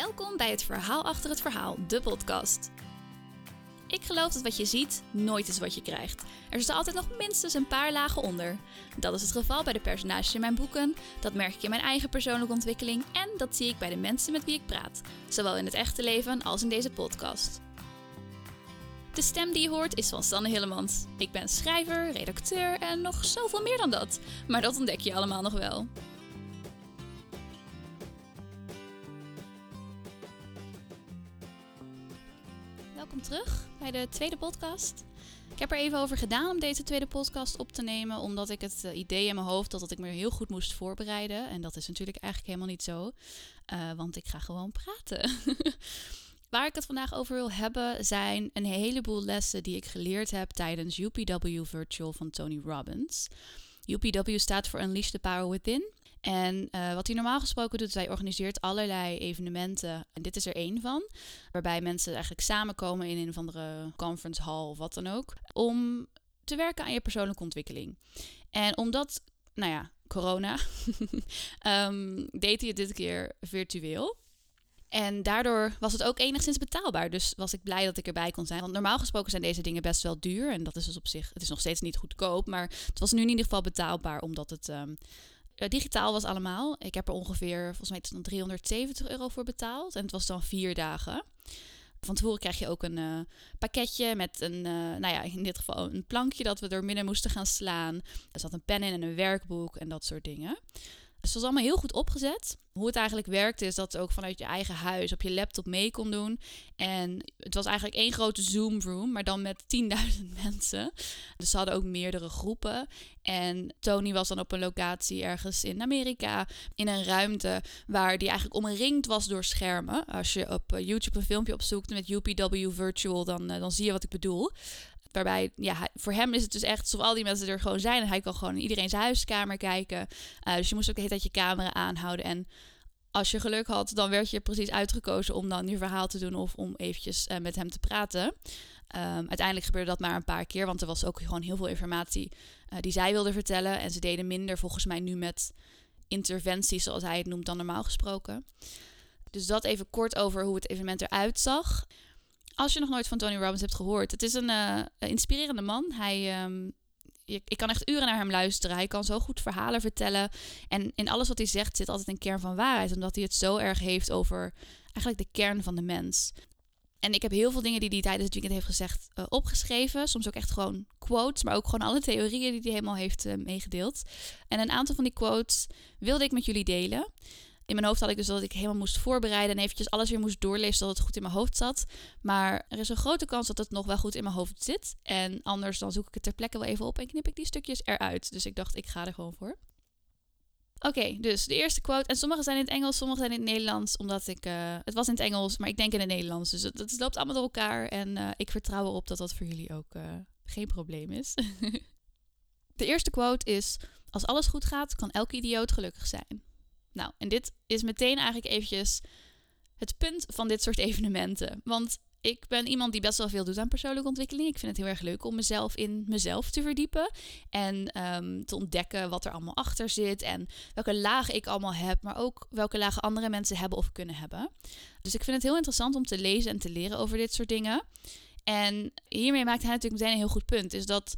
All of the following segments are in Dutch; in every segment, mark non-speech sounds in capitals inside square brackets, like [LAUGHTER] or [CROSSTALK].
Welkom bij het Verhaal achter het verhaal, de podcast. Ik geloof dat wat je ziet nooit is wat je krijgt. Er zit altijd nog minstens een paar lagen onder. Dat is het geval bij de personages in mijn boeken, dat merk ik in mijn eigen persoonlijke ontwikkeling en dat zie ik bij de mensen met wie ik praat, zowel in het echte leven als in deze podcast. De stem die je hoort is van Sanne Hillemans. Ik ben schrijver, redacteur en nog zoveel meer dan dat. Maar dat ontdek je allemaal nog wel. Welkom terug bij de tweede podcast. Ik heb er even over gedaan om deze tweede podcast op te nemen, omdat ik het eh, idee in mijn hoofd had dat ik me heel goed moest voorbereiden. En dat is natuurlijk eigenlijk helemaal niet zo, uh, want ik ga gewoon praten. [LAUGHS] Waar ik het vandaag over wil hebben zijn een heleboel lessen die ik geleerd heb tijdens UPW Virtual van Tony Robbins. UPW staat voor Unleash the Power Within. En uh, wat hij normaal gesproken doet, hij organiseert allerlei evenementen. En dit is er één van. Waarbij mensen eigenlijk samenkomen in een of andere conference hall of wat dan ook. Om te werken aan je persoonlijke ontwikkeling. En omdat, nou ja, corona, um, [LAUGHS] deed hij het dit keer virtueel. En daardoor was het ook enigszins betaalbaar. Dus was ik blij dat ik erbij kon zijn. Want normaal gesproken zijn deze dingen best wel duur. En dat is dus op zich, het is nog steeds niet goedkoop. Maar het was nu in ieder geval betaalbaar, omdat het um, digitaal was allemaal. Ik heb er ongeveer, volgens mij, dan 370 euro voor betaald. En het was dan vier dagen. Van tevoren krijg je ook een uh, pakketje met een, uh, nou ja, in dit geval een plankje dat we door midden moesten gaan slaan. Er zat een pen in en een werkboek en dat soort dingen. Dus het was allemaal heel goed opgezet. Hoe het eigenlijk werkte is dat het ook vanuit je eigen huis op je laptop mee kon doen. En het was eigenlijk één grote Zoom room, maar dan met 10.000 [LAUGHS] mensen. Dus ze hadden ook meerdere groepen. En Tony was dan op een locatie ergens in Amerika, in een ruimte waar die eigenlijk omringd was door schermen. Als je op eh, YouTube een filmpje opzoekt met UPW Virtual, dan, dan zie je wat ik bedoel. Waarbij, ja, voor hem is het dus echt alsof al die mensen er gewoon zijn. En hij kan gewoon in iedereen zijn huiskamer kijken. Uh, dus je moest ook de hele tijd je camera aanhouden. En als je geluk had, dan werd je precies uitgekozen om dan je verhaal te doen of om eventjes uh, met hem te praten. Um, uiteindelijk gebeurde dat maar een paar keer, want er was ook gewoon heel veel informatie uh, die zij wilde vertellen. En ze deden minder volgens mij nu met interventies, zoals hij het noemt, dan normaal gesproken. Dus dat even kort over hoe het evenement eruit zag. Als je nog nooit van Tony Robbins hebt gehoord, het is een uh, inspirerende man. Hij, je, ik kan echt uren naar hem luisteren. Hij kan zo goed verhalen vertellen. En in alles wat hij zegt zit altijd een kern van waarheid, omdat hij het zo erg heeft over eigenlijk de kern van de mens. En ik heb heel veel dingen die hij tijdens het weekend heeft gezegd uh, opgeschreven. Soms ook echt gewoon quotes, maar ook gewoon alle theorieën die hij helemaal heeft uh, meegedeeld. En een aantal van die quotes wilde ik met jullie delen. In mijn hoofd had ik dus dat ik helemaal moest voorbereiden en eventjes alles weer moest doorlezen zodat het goed in mijn hoofd zat. Maar er is een grote kans dat het nog wel goed in mijn hoofd zit. En anders dan zoek ik het ter plekke wel even op en knip ik die stukjes eruit. Dus ik dacht, ik ga er gewoon voor. Oké, dus de eerste quote. En sommige zijn in het Engels, sommige zijn in het Nederlands. Omdat ik. Uh, het was in het Engels, maar ik denk in het Nederlands. Dus het loopt allemaal door elkaar. En uh, ik vertrouw erop dat dat voor jullie ook uh, geen probleem is. [LAUGHS] de eerste quote is: Als alles goed gaat, kan elke idioot gelukkig zijn. Nou, en dit is meteen eigenlijk eventjes het punt van dit soort evenementen. Want ik ben iemand die best wel veel doet aan persoonlijke ontwikkeling. Ik vind het heel erg leuk om mezelf in mezelf te verdiepen. En um, te ontdekken wat er allemaal achter zit. En welke lagen ik allemaal heb. Maar ook welke lagen andere mensen hebben of kunnen hebben. Dus ik vind het heel interessant om te lezen en te leren over dit soort dingen. En hiermee maakt hij natuurlijk meteen een heel goed punt. Is dat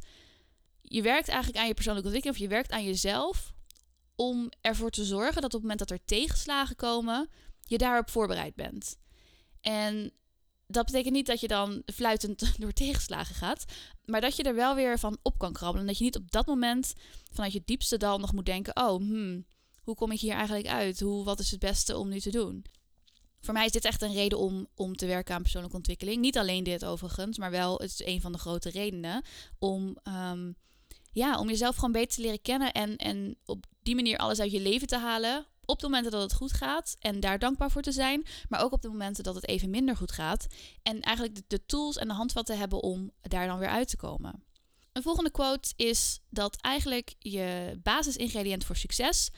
je werkt eigenlijk aan je persoonlijke ontwikkeling. Of je werkt aan jezelf om ervoor te zorgen dat op het moment dat er tegenslagen komen, je daarop voorbereid bent. En dat betekent niet dat je dan fluitend [LAUGHS] door tegenslagen gaat, maar dat je er wel weer van op kan krabbelen. En dat je niet op dat moment vanuit je diepste dal nog moet denken: oh, hmm, hoe kom ik hier eigenlijk uit? Hoe, wat is het beste om nu te doen? Voor mij is dit echt een reden om, om te werken aan persoonlijke ontwikkeling. Niet alleen dit overigens, maar wel het is een van de grote redenen om. Um, ja, om jezelf gewoon beter te leren kennen en, en op die manier alles uit je leven te halen. Op de momenten dat het goed gaat en daar dankbaar voor te zijn, maar ook op de momenten dat het even minder goed gaat. En eigenlijk de, tools en de handvatten hebben om daar dan weer uit te komen. Een volgende quote is dat eigenlijk je basisingrediënt voor succes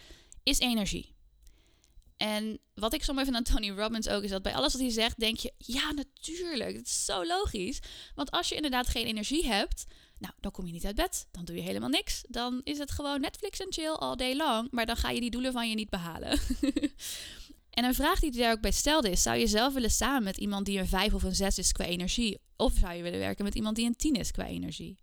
is energie. En wat ik mooi vind aan Tony Robbins ook is dat bij alles wat hij zegt, denk je: ja, natuurlijk, het is zo logisch. Want als je inderdaad geen energie hebt, nou, dan kom je niet uit bed. Dan doe je helemaal niks. Dan is het gewoon Netflix en chill all day long. Maar dan ga je die doelen van je niet behalen. [LAUGHS] En een vraag die hij daar ook bij stelde is: zou je zelf willen samen met iemand die een 5 of een 6 is qua energie? Of zou je willen werken met iemand die een 10 is qua energie?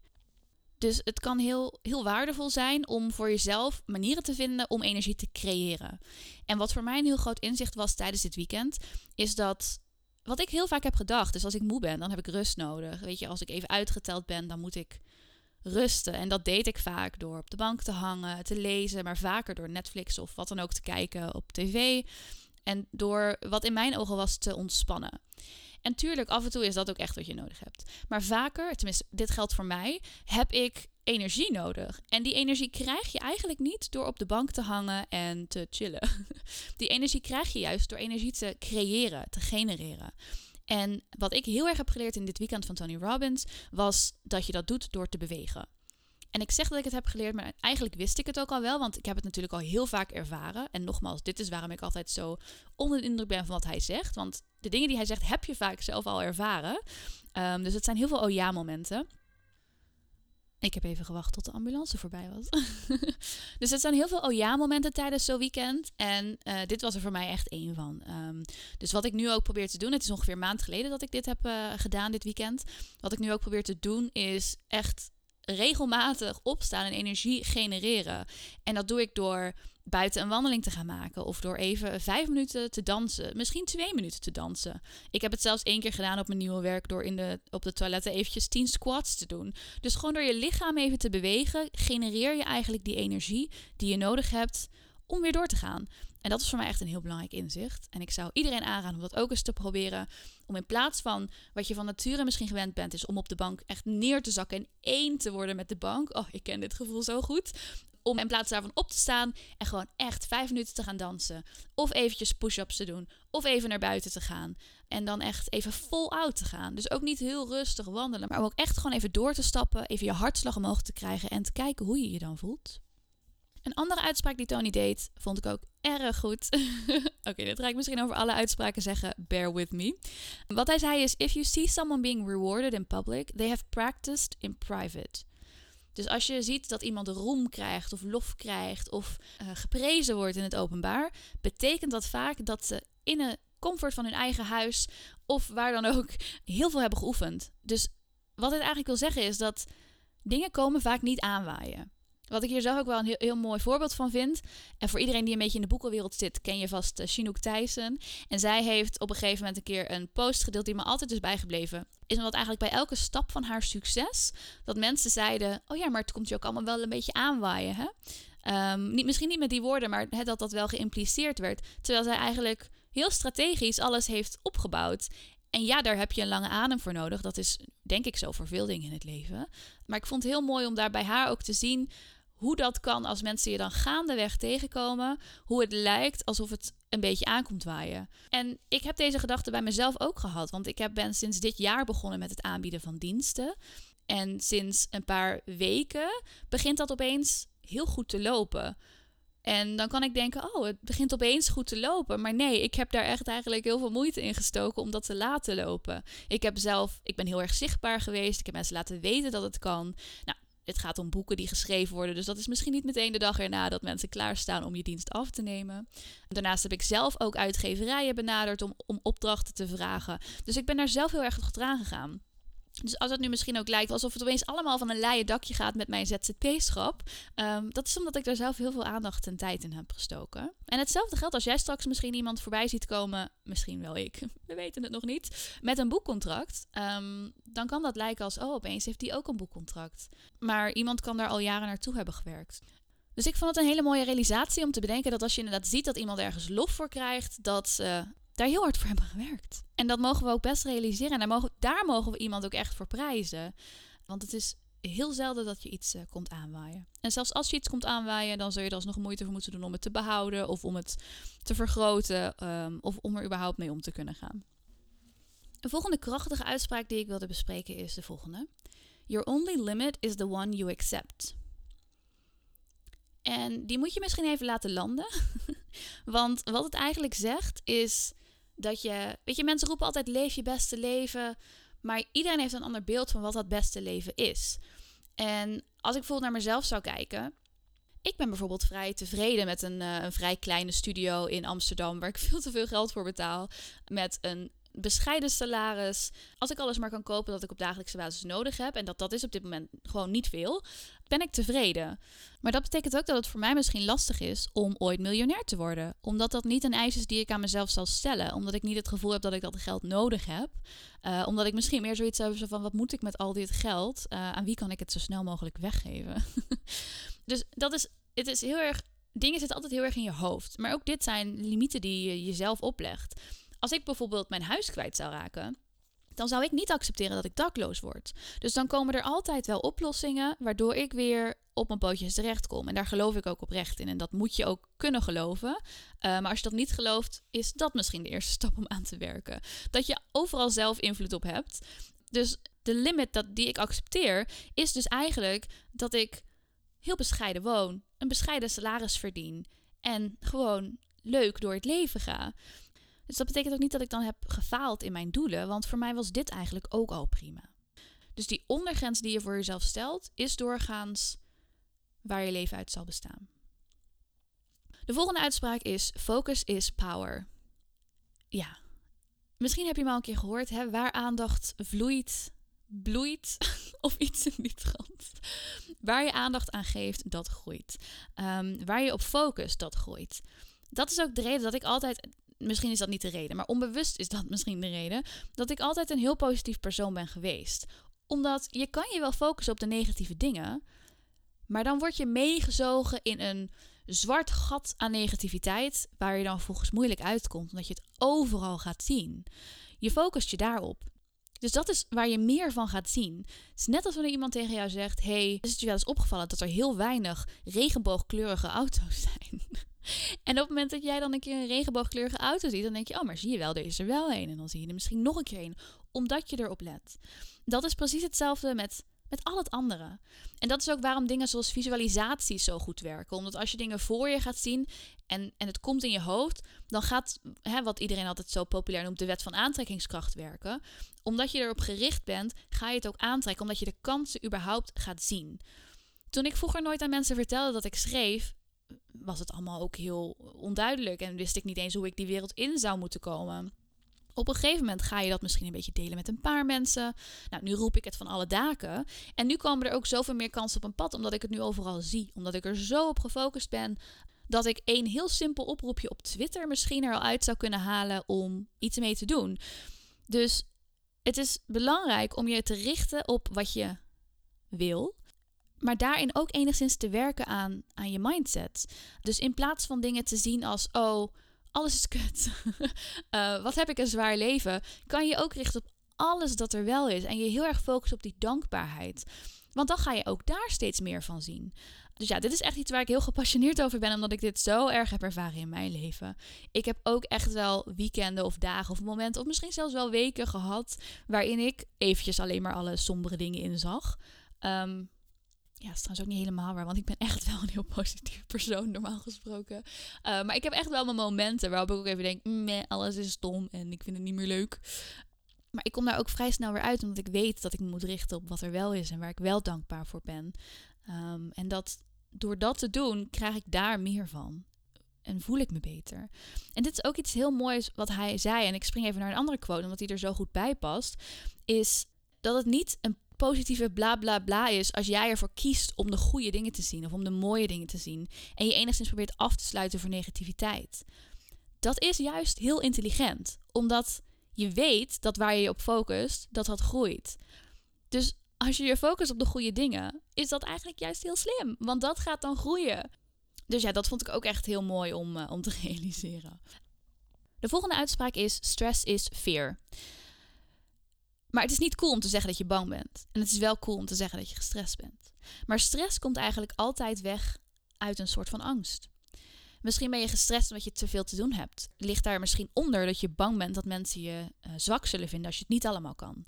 Dus het kan heel, heel waardevol zijn om voor jezelf manieren te vinden om energie te creëren. En wat voor mij een heel groot inzicht was tijdens dit weekend, is dat wat ik heel vaak heb gedacht, dus als ik moe ben, dan heb ik rust nodig. Weet je, als ik even uitgeteld ben, dan moet ik rusten. En dat deed ik vaak door op de bank te hangen, te lezen, maar vaker door Netflix of wat dan ook te kijken op tv. En door wat in mijn ogen was te ontspannen. En tuurlijk, af en toe is dat ook echt wat je nodig hebt. Maar vaker, tenminste, dit geldt voor mij, heb ik energie nodig. En die energie krijg je eigenlijk niet door op de bank te hangen en te chillen. [LAUGHS] Die energie krijg je juist door energie te creëren, te genereren. En wat ik heel erg heb geleerd in dit weekend van Tony Robbins was dat je dat doet door te bewegen. En ik zeg dat ik het heb geleerd, maar eigenlijk wist ik het ook al wel, want ik heb het natuurlijk al heel vaak ervaren. En nogmaals, dit is waarom ik altijd zo onder de indruk ben van wat hij zegt. Want de dingen die hij zegt heb je vaak zelf al ervaren. Um, dus het zijn heel veel oh ja momenten. Ik heb even gewacht tot de ambulance voorbij was. [LAUGHS] dus het zijn heel veel oh ja momenten tijdens zo'n weekend. En uh, dit was er voor mij echt één van. Um, dus wat ik nu ook probeer te doen, het is ongeveer een maand geleden dat ik dit heb uh, gedaan dit weekend. Wat ik nu ook probeer te doen is echt regelmatig opstaan en energie genereren. En dat doe ik door buiten een wandeling te gaan maken. Of door even vijf minuten te dansen. Misschien twee minuten te dansen. Ik heb het zelfs één keer gedaan op mijn nieuwe werk. Door in de, op de toiletten eventjes tien squats te doen. Dus gewoon door je lichaam even te bewegen. Genereer je eigenlijk die energie die je nodig hebt om weer door te gaan. En dat is voor mij echt een heel belangrijk inzicht. En ik zou iedereen aanraden om dat ook eens te proberen. Om in plaats van wat je van nature misschien gewend bent, is om op de bank echt neer te zakken en één te worden met de bank. Oh, ik ken dit gevoel zo goed. Om in plaats daarvan op te staan en gewoon echt vijf minuten te gaan dansen. Of eventjes push-ups te doen. Of even naar buiten te gaan. En dan echt even vol out te gaan. Dus ook niet heel rustig wandelen. Maar ook echt gewoon even door te stappen. Even je hartslag omhoog te krijgen. En te kijken hoe je je dan voelt. Een andere uitspraak die Tony deed, vond ik ook erg goed. [LAUGHS] Oké, dit ga ik misschien over alle uitspraken zeggen. Bear with me. Wat hij zei is: If you see someone being rewarded in public, they have practiced in private. Dus als je ziet dat iemand roem krijgt of lof krijgt of uh, geprezen wordt in het openbaar, betekent dat vaak dat ze in een comfort van hun eigen huis of waar dan ook heel veel hebben geoefend. Dus wat dit eigenlijk wil zeggen is dat dingen komen vaak niet aanwaaien. Wat ik hier zelf ook wel een heel, heel, mooi voorbeeld van vind. En voor iedereen die een beetje in de boekenwereld zit, ken je vast uh, Chinook Thijssen. En zij heeft op een gegeven moment een keer een post gedeeld die me altijd is bijgebleven. Is omdat eigenlijk bij elke stap van haar succes, dat mensen zeiden: Oh ja, maar het komt je ook allemaal wel een beetje aanwaaien. Hè? Um, niet, misschien niet met die woorden, maar dat dat wel geïmpliceerd werd. Terwijl zij eigenlijk heel strategisch alles heeft opgebouwd. En ja, daar heb je een lange adem voor nodig. Dat is denk ik zo voor veel dingen in het leven. Maar ik vond het heel mooi om daar bij haar ook te zien hoe dat kan als mensen je dan gaandeweg tegenkomen. Hoe het lijkt alsof het een beetje aankomt waaien. En ik heb deze gedachte bij mezelf ook gehad. Want ik heb, ben sinds dit jaar begonnen met het aanbieden van diensten. En sinds een paar weken begint dat opeens heel goed te lopen. En dan kan ik denken, oh, het begint opeens goed te lopen. Maar nee, ik heb daar echt eigenlijk heel veel moeite in gestoken om dat te laten lopen. Ik heb zelf, ik ben heel erg zichtbaar geweest. Ik heb mensen laten weten dat het kan. Nou, het gaat om boeken die geschreven worden. Dus dat is misschien niet meteen de dag erna dat mensen klaarstaan om je dienst af te nemen. Daarnaast heb ik zelf ook uitgeverijen benaderd om, om opdrachten te vragen. Dus ik ben daar zelf heel erg achteraan gegaan. Dus als het nu misschien ook lijkt alsof het opeens allemaal van een leien dakje gaat met mijn ZZP-schap, um, dat is omdat ik daar zelf heel veel aandacht en tijd in heb gestoken. En hetzelfde geldt als jij straks misschien iemand voorbij ziet komen, misschien wel ik, [LAUGHS] we weten het nog niet, met een boekcontract. Um, dan kan dat lijken als, oh, opeens heeft die ook een boekcontract. Maar iemand kan daar al jaren naartoe hebben gewerkt. Dus ik vond het een hele mooie realisatie om te bedenken dat als je inderdaad ziet dat iemand ergens lof voor krijgt, dat ze daar heel hard voor hebben gewerkt. En dat mogen we ook best realiseren. En daar mogen, daar mogen we iemand ook echt voor prijzen. Want het is heel zelden dat je iets uh, komt aanwaaien. En zelfs als je iets komt aanwaaien, dan zul je er alsnog moeite voor moeten doen om het te behouden of om het te vergroten um, of om er überhaupt mee om te kunnen gaan. De volgende krachtige uitspraak die ik wilde bespreken is de volgende. Your only limit is the one you accept. En die moet je misschien even laten landen. [LAUGHS] Want wat het eigenlijk zegt is dat je, weet je, mensen roepen altijd leef je beste leven, maar iedereen heeft een ander beeld van wat dat beste leven is. En als ik bijvoorbeeld naar mezelf zou kijken, Ik ben bijvoorbeeld vrij tevreden met een, uh, een vrij kleine studio in Amsterdam, waar ik [LAUGHS] veel te veel geld voor betaal. Met een bescheiden salaris. Als ik alles maar kan kopen dat ik op dagelijkse basis nodig heb, en dat dat is op dit moment gewoon niet veel, ben ik tevreden. Maar dat betekent ook dat het voor mij misschien lastig is om ooit miljonair te worden. Omdat dat niet een eis is die ik aan mezelf zal stellen. Omdat ik niet het gevoel heb dat ik dat geld nodig heb. Uh, omdat ik misschien meer zoiets heb van wat moet ik met al dit geld? Uh, aan wie kan ik het zo snel mogelijk weggeven? [LAUGHS] dus dat is, het is heel erg. Dingen zitten altijd heel erg in je hoofd. Maar ook dit zijn limieten die je jezelf oplegt. Als ik bijvoorbeeld mijn huis kwijt zou raken, dan zou ik niet accepteren dat ik dakloos word. Dus dan komen er altijd wel oplossingen waardoor ik weer op mijn pootjes terechtkom. En daar geloof ik ook oprecht in. En dat moet je ook kunnen geloven. Uh, maar als je dat niet gelooft, is dat misschien de eerste [LAUGHS] stap om aan te werken. Dat je overal zelf invloed op hebt. Dus de limit dat, die ik accepteer, is dus eigenlijk dat ik heel bescheiden woon, een bescheiden salaris verdien en gewoon leuk door het leven ga. Dus dat betekent ook niet dat ik dan heb gefaald in mijn doelen, want voor mij was dit eigenlijk ook al prima. Dus die ondergrens die je voor jezelf stelt, is doorgaans waar je leven uit zal bestaan. De volgende uitspraak is: focus is power. Ja, misschien heb je hem al een keer gehoord, hè? waar aandacht vloeit, bloeit [LAUGHS] of iets in die trant. Waar je aandacht aan geeft, dat groeit. Um, waar je op focust, dat groeit. Dat is ook de reden dat ik altijd misschien is dat niet de reden, maar onbewust is dat [LAUGHS] misschien de reden, dat ik altijd een heel positief persoon ben geweest. Omdat je kan je wel focussen op de negatieve dingen, maar dan word je meegezogen in een zwart gat aan negativiteit, waar je dan volgens moeilijk uitkomt, omdat je het overal gaat zien. Je focust je daarop. Dus dat is waar je meer van gaat zien. Het is net als wanneer iemand tegen jou zegt: Hey, is het je wel eens opgevallen dat er heel weinig regenboogkleurige auto's zijn? [LAUGHS] En op het moment dat jij dan een keer een regenboogkleurige auto ziet, dan denk je, oh, maar zie je wel, er is er wel een. En dan zie je er misschien nog een keer een, omdat je erop let. Dat is precies hetzelfde met, met al het andere. En dat is ook waarom dingen zoals visualisatie zo goed werken. Omdat als je dingen voor je gaat zien en, en het komt in je hoofd, dan gaat, hè, wat iedereen altijd zo populair noemt, de wet van aantrekkingskracht werken. Omdat je erop gericht bent, ga je het ook aantrekken, omdat je de kansen überhaupt gaat zien. Toen ik vroeger nooit aan mensen vertelde dat ik schreef, was het allemaal ook heel onduidelijk en wist ik niet eens hoe ik die wereld in zou moeten komen. Op een gegeven moment ga je dat misschien een beetje delen met een paar mensen. Nou, nu roep ik het van alle daken. En nu komen er ook zoveel meer kansen op een pad, omdat ik het nu overal zie. Omdat ik er zo op gefocust ben dat ik een heel simpel oproepje op Twitter misschien er al uit zou kunnen halen om iets mee te doen. Dus het is belangrijk om je te richten op wat je wil maar daarin ook enigszins te werken aan, aan je mindset. Dus in plaats van dingen te zien als: oh, alles is kut. uh, [LAUGHS] wat heb ik een zwaar leven? Kan je ook richten op alles dat er wel is. En je heel erg focussen op die dankbaarheid. Want dan ga je ook daar steeds meer van zien. Dus ja, dit is echt iets waar ik heel gepassioneerd over ben, omdat ik dit zo erg heb ervaren in mijn leven. Ik heb ook echt wel weekenden of dagen of momenten, of misschien zelfs wel weken gehad, waarin ik eventjes alleen maar alle sombere dingen inzag. Um, ja, is trouwens ook niet helemaal waar, want ik ben echt [LAUGHS] wel een heel positief persoon, normaal gesproken. Uh, maar ik heb echt wel mijn momenten waarop ik ook even denk, meh, alles is stom en ik vind het niet meer leuk. Maar ik kom daar ook vrij snel weer uit, omdat ik weet dat ik me moet richten op wat er wel is en waar ik wel dankbaar voor ben. Um, en dat door dat te doen, krijg ik daar meer van. En voel ik me beter. En dit is ook iets heel moois wat hij zei. En ik spring even naar een andere quote, omdat hij er zo goed bij past. Is dat het niet een positieve bla bla bla is als jij ervoor kiest om de goede dingen te zien of om de mooie dingen te zien en je enigszins probeert af te sluiten voor negativiteit. Dat is juist heel intelligent, omdat je weet dat waar je je op focust, dat dat groeit. Dus als je je focust op de goede dingen, is dat eigenlijk juist heel slim, want dat gaat dan groeien. Dus ja, dat vond ik ook echt heel mooi om, uh, om te [LAUGHS] realiseren. De volgende uitspraak is: stress is fear. Maar het is niet cool om te zeggen dat je bang bent. En het is wel cool om te zeggen dat je gestrest bent. Maar stress komt eigenlijk altijd weg uit een soort van angst. Misschien ben je gestrest omdat je te veel te doen hebt. Ligt daar misschien onder dat je bang bent dat mensen je uh, zwak zullen vinden als je het niet allemaal kan.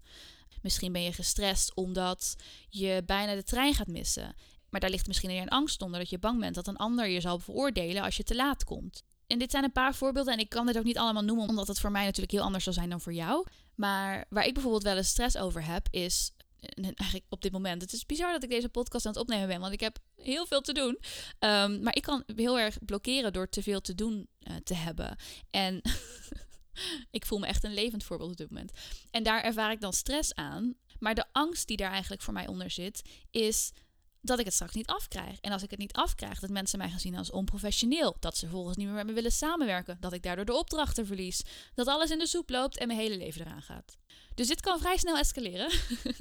Misschien ben je gestrest omdat je bijna de trein gaat missen. Maar daar ligt misschien een angst onder dat je bang bent dat een ander je zal veroordelen als je te laat komt. En dit zijn een paar voorbeelden en ik kan dit ook niet allemaal noemen omdat het voor mij natuurlijk heel anders zal zijn dan voor jou. Maar waar ik bijvoorbeeld wel eens stress over heb, is [LAUGHS] eigenlijk op dit moment. Het is bizar dat ik deze podcast aan het opnemen ben, want ik heb heel veel te doen. Ehm, maar ik kan heel erg blokkeren door te veel te doen uh, te hebben. En [LAUGHS] ik voel me echt een levend voorbeeld op dit moment. En daar ervaar ik dan stress aan. Maar de angst die daar eigenlijk voor mij onder zit, is dat ik het straks niet afkrijg. En als ik het niet afkrijg, dat mensen mij gaan zien als onprofessioneel. Dat ze volgens niet meer met me willen samenwerken. Dat ik daardoor de opdrachten verlies. Dat alles in de soep loopt en mijn hele leven eraan gaat. Dus dit kan vrij snel escaleren.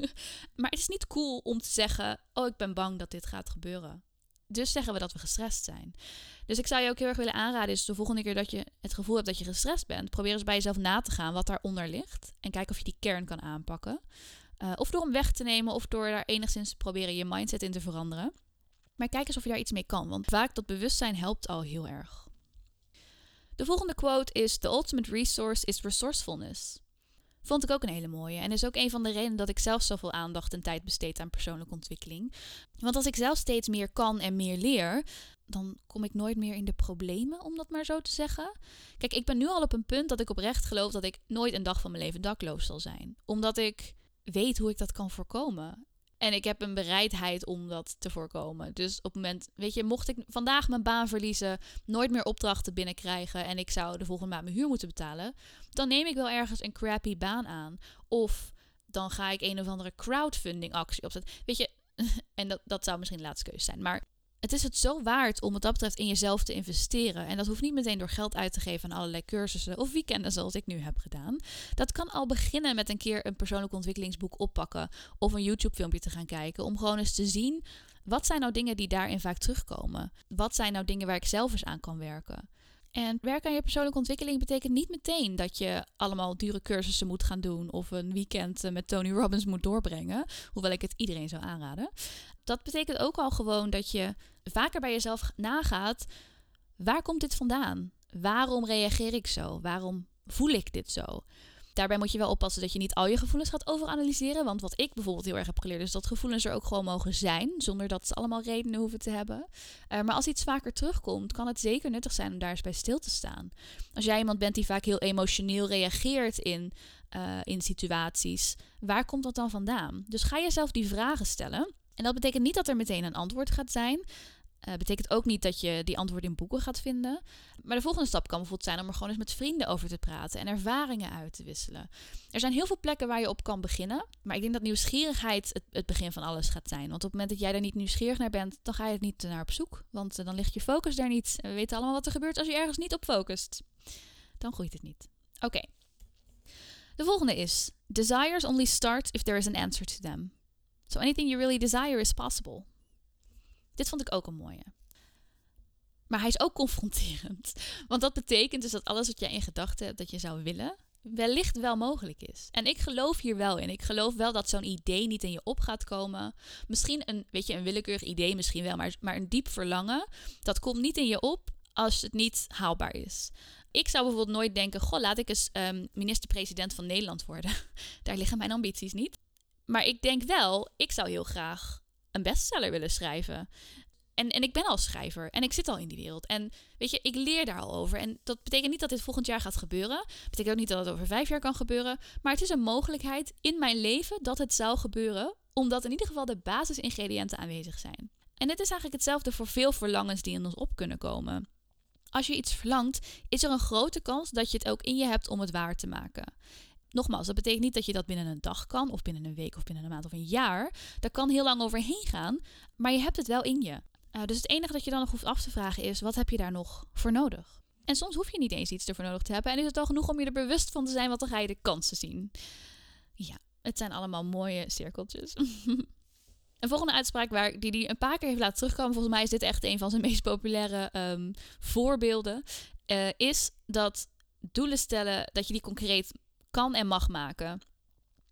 [LAUGHS] maar het is niet cool om te zeggen: Oh, ik ben bang dat dit gaat gebeuren. Dus zeggen we dat we gestrest zijn. Dus ik zou je ook heel erg willen aanraden: is de volgende keer dat je het gevoel hebt dat je gestrest bent, probeer eens bij jezelf na te gaan wat daaronder ligt. En kijk of je die kern kan aanpakken. Uh, of door hem weg te nemen of door daar enigszins te proberen je mindset in te veranderen. Maar kijk eens of je daar iets mee kan, want vaak dat bewustzijn helpt al heel erg. De volgende quote is: The ultimate resource is resourcefulness. Vond ik ook een hele mooie. En is ook een van de redenen dat ik zelf zoveel aandacht en tijd besteed aan persoonlijke ontwikkeling. Want als ik zelf steeds meer kan en meer leer, dan kom ik nooit meer in de problemen, om dat maar zo te zeggen. Kijk, ik ben nu al op een punt dat ik oprecht geloof dat ik nooit een dag van mijn leven dakloos zal zijn. Omdat ik weet hoe ik dat kan voorkomen. En ik heb een bereidheid om dat te voorkomen. Dus op het moment, weet je, mocht ik vandaag mijn baan verliezen, nooit meer opdrachten binnenkrijgen en ik zou de volgende maand mijn huur moeten betalen, dan neem ik wel ergens een crappy baan aan. Of dan ga ik een of andere crowdfunding actie opzetten. Weet je, [LAUGHS] en dat, dat zou misschien de laatste keuze zijn. Maar het is het zo waard om wat dat betreft in jezelf te investeren. En dat hoeft niet meteen door geld uit te geven aan allerlei cursussen of weekenden zoals ik nu heb gedaan. Dat kan al beginnen met een keer een persoonlijk ontwikkelingsboek oppakken of een YouTube filmpje te gaan kijken. Om gewoon eens te zien, wat zijn nou dingen die daarin vaak terugkomen? Wat zijn nou dingen waar ik zelf eens aan kan werken? En werken aan je persoonlijke ontwikkeling betekent niet meteen dat je allemaal dure cursussen moet gaan doen of een weekend eh, met Tony Robbins moet doorbrengen, hoewel ik het iedereen zou aanraden. Dat betekent ook al gewoon dat je vaker bij jezelf nagaat: waar komt dit vandaan? Waarom reageer ik zo? Waarom voel ik dit zo? Daarbij moet je wel oppassen dat je niet al je gevoelens gaat overanalyseren. Want wat ik bijvoorbeeld heel erg heb geleerd, is dat gevoelens er ook gewoon mogen zijn. Zonder dat ze allemaal redenen hoeven te hebben. Uh, maar als iets vaker terugkomt, kan het zeker nuttig zijn om daar eens bij stil te staan. Als jij iemand bent die vaak heel emotioneel reageert in, uh, in situaties, waar komt dat dan vandaan? Dus ga jezelf die vragen stellen. En dat betekent niet dat er meteen een antwoord gaat zijn. Uh, betekent ook niet dat je die antwoorden in boeken gaat vinden. Maar de volgende stap kan bijvoorbeeld zijn om er gewoon eens met vrienden over te praten en ervaringen uit te wisselen. Er zijn heel veel plekken waar je op kan beginnen. Maar ik denk dat nieuwsgierigheid het, het begin van alles gaat zijn. Want op het moment dat jij daar niet nieuwsgierig naar bent, dan ga je het niet naar op zoek. Want uh, dan ligt je focus daar niet. En we weten allemaal wat er gebeurt als je ergens niet op focust. Dan groeit het niet. Oké. De volgende is: Desires only start if there is an answer to them. So anything you really desire is possible. Dit vond ik ook een mooie. Maar hij is ook confronterend. [LAUGHS] Want dat betekent dus dat alles wat jij in gedachten hebt dat je zou willen, wellicht wel mogelijk is. En ik geloof hier wel in. Ik geloof wel dat zo'n idee niet in je op gaat komen. Misschien een, weet je, een willekeurig idee misschien wel, maar, maar een diep verlangen, dat komt niet in je op als het niet haalbaar is. Ik zou bijvoorbeeld nooit denken, goh, laat ik eens um, minister-president van Nederland worden. [LAUGHS] Daar liggen mijn ambities niet. Maar ik denk wel, ik zou heel graag een bestseller willen schrijven. En, en ik ben al schrijver en ik zit al in die wereld. En weet je, ik leer daar al over. En dat betekent niet dat dit volgend jaar gaat gebeuren. betekent ook niet dat het over vijf jaar kan gebeuren. Maar het is een mogelijkheid in mijn leven dat het zou gebeuren. Omdat in ieder geval de basisingrediënten aanwezig zijn. En dit is eigenlijk hetzelfde voor veel verlangens die in ons op kunnen komen. Als je iets verlangt, is er een grote kans dat je het ook in je hebt om het waar te maken. Nogmaals, dat betekent niet dat je dat binnen een dag kan, of binnen een week, of binnen een maand of een jaar. Daar kan heel lang overheen gaan, maar je hebt het wel in je. Uh, dus het enige dat je dan nog hoeft af te vragen is: wat heb je daar nog voor nodig? En soms hoef je niet eens iets ervoor nodig te hebben. En is het al genoeg om je er bewust van te zijn, want dan ga je de kansen zien. Ja, het zijn allemaal mooie cirkeltjes. [LAUGHS] een volgende uitspraak waar, die hij een paar keer heeft laten terugkomen, volgens mij is dit echt een van zijn [LAUGHS] meest populaire um, voorbeelden, uh, is dat doelen stellen, dat je die concreet kan en mag maken.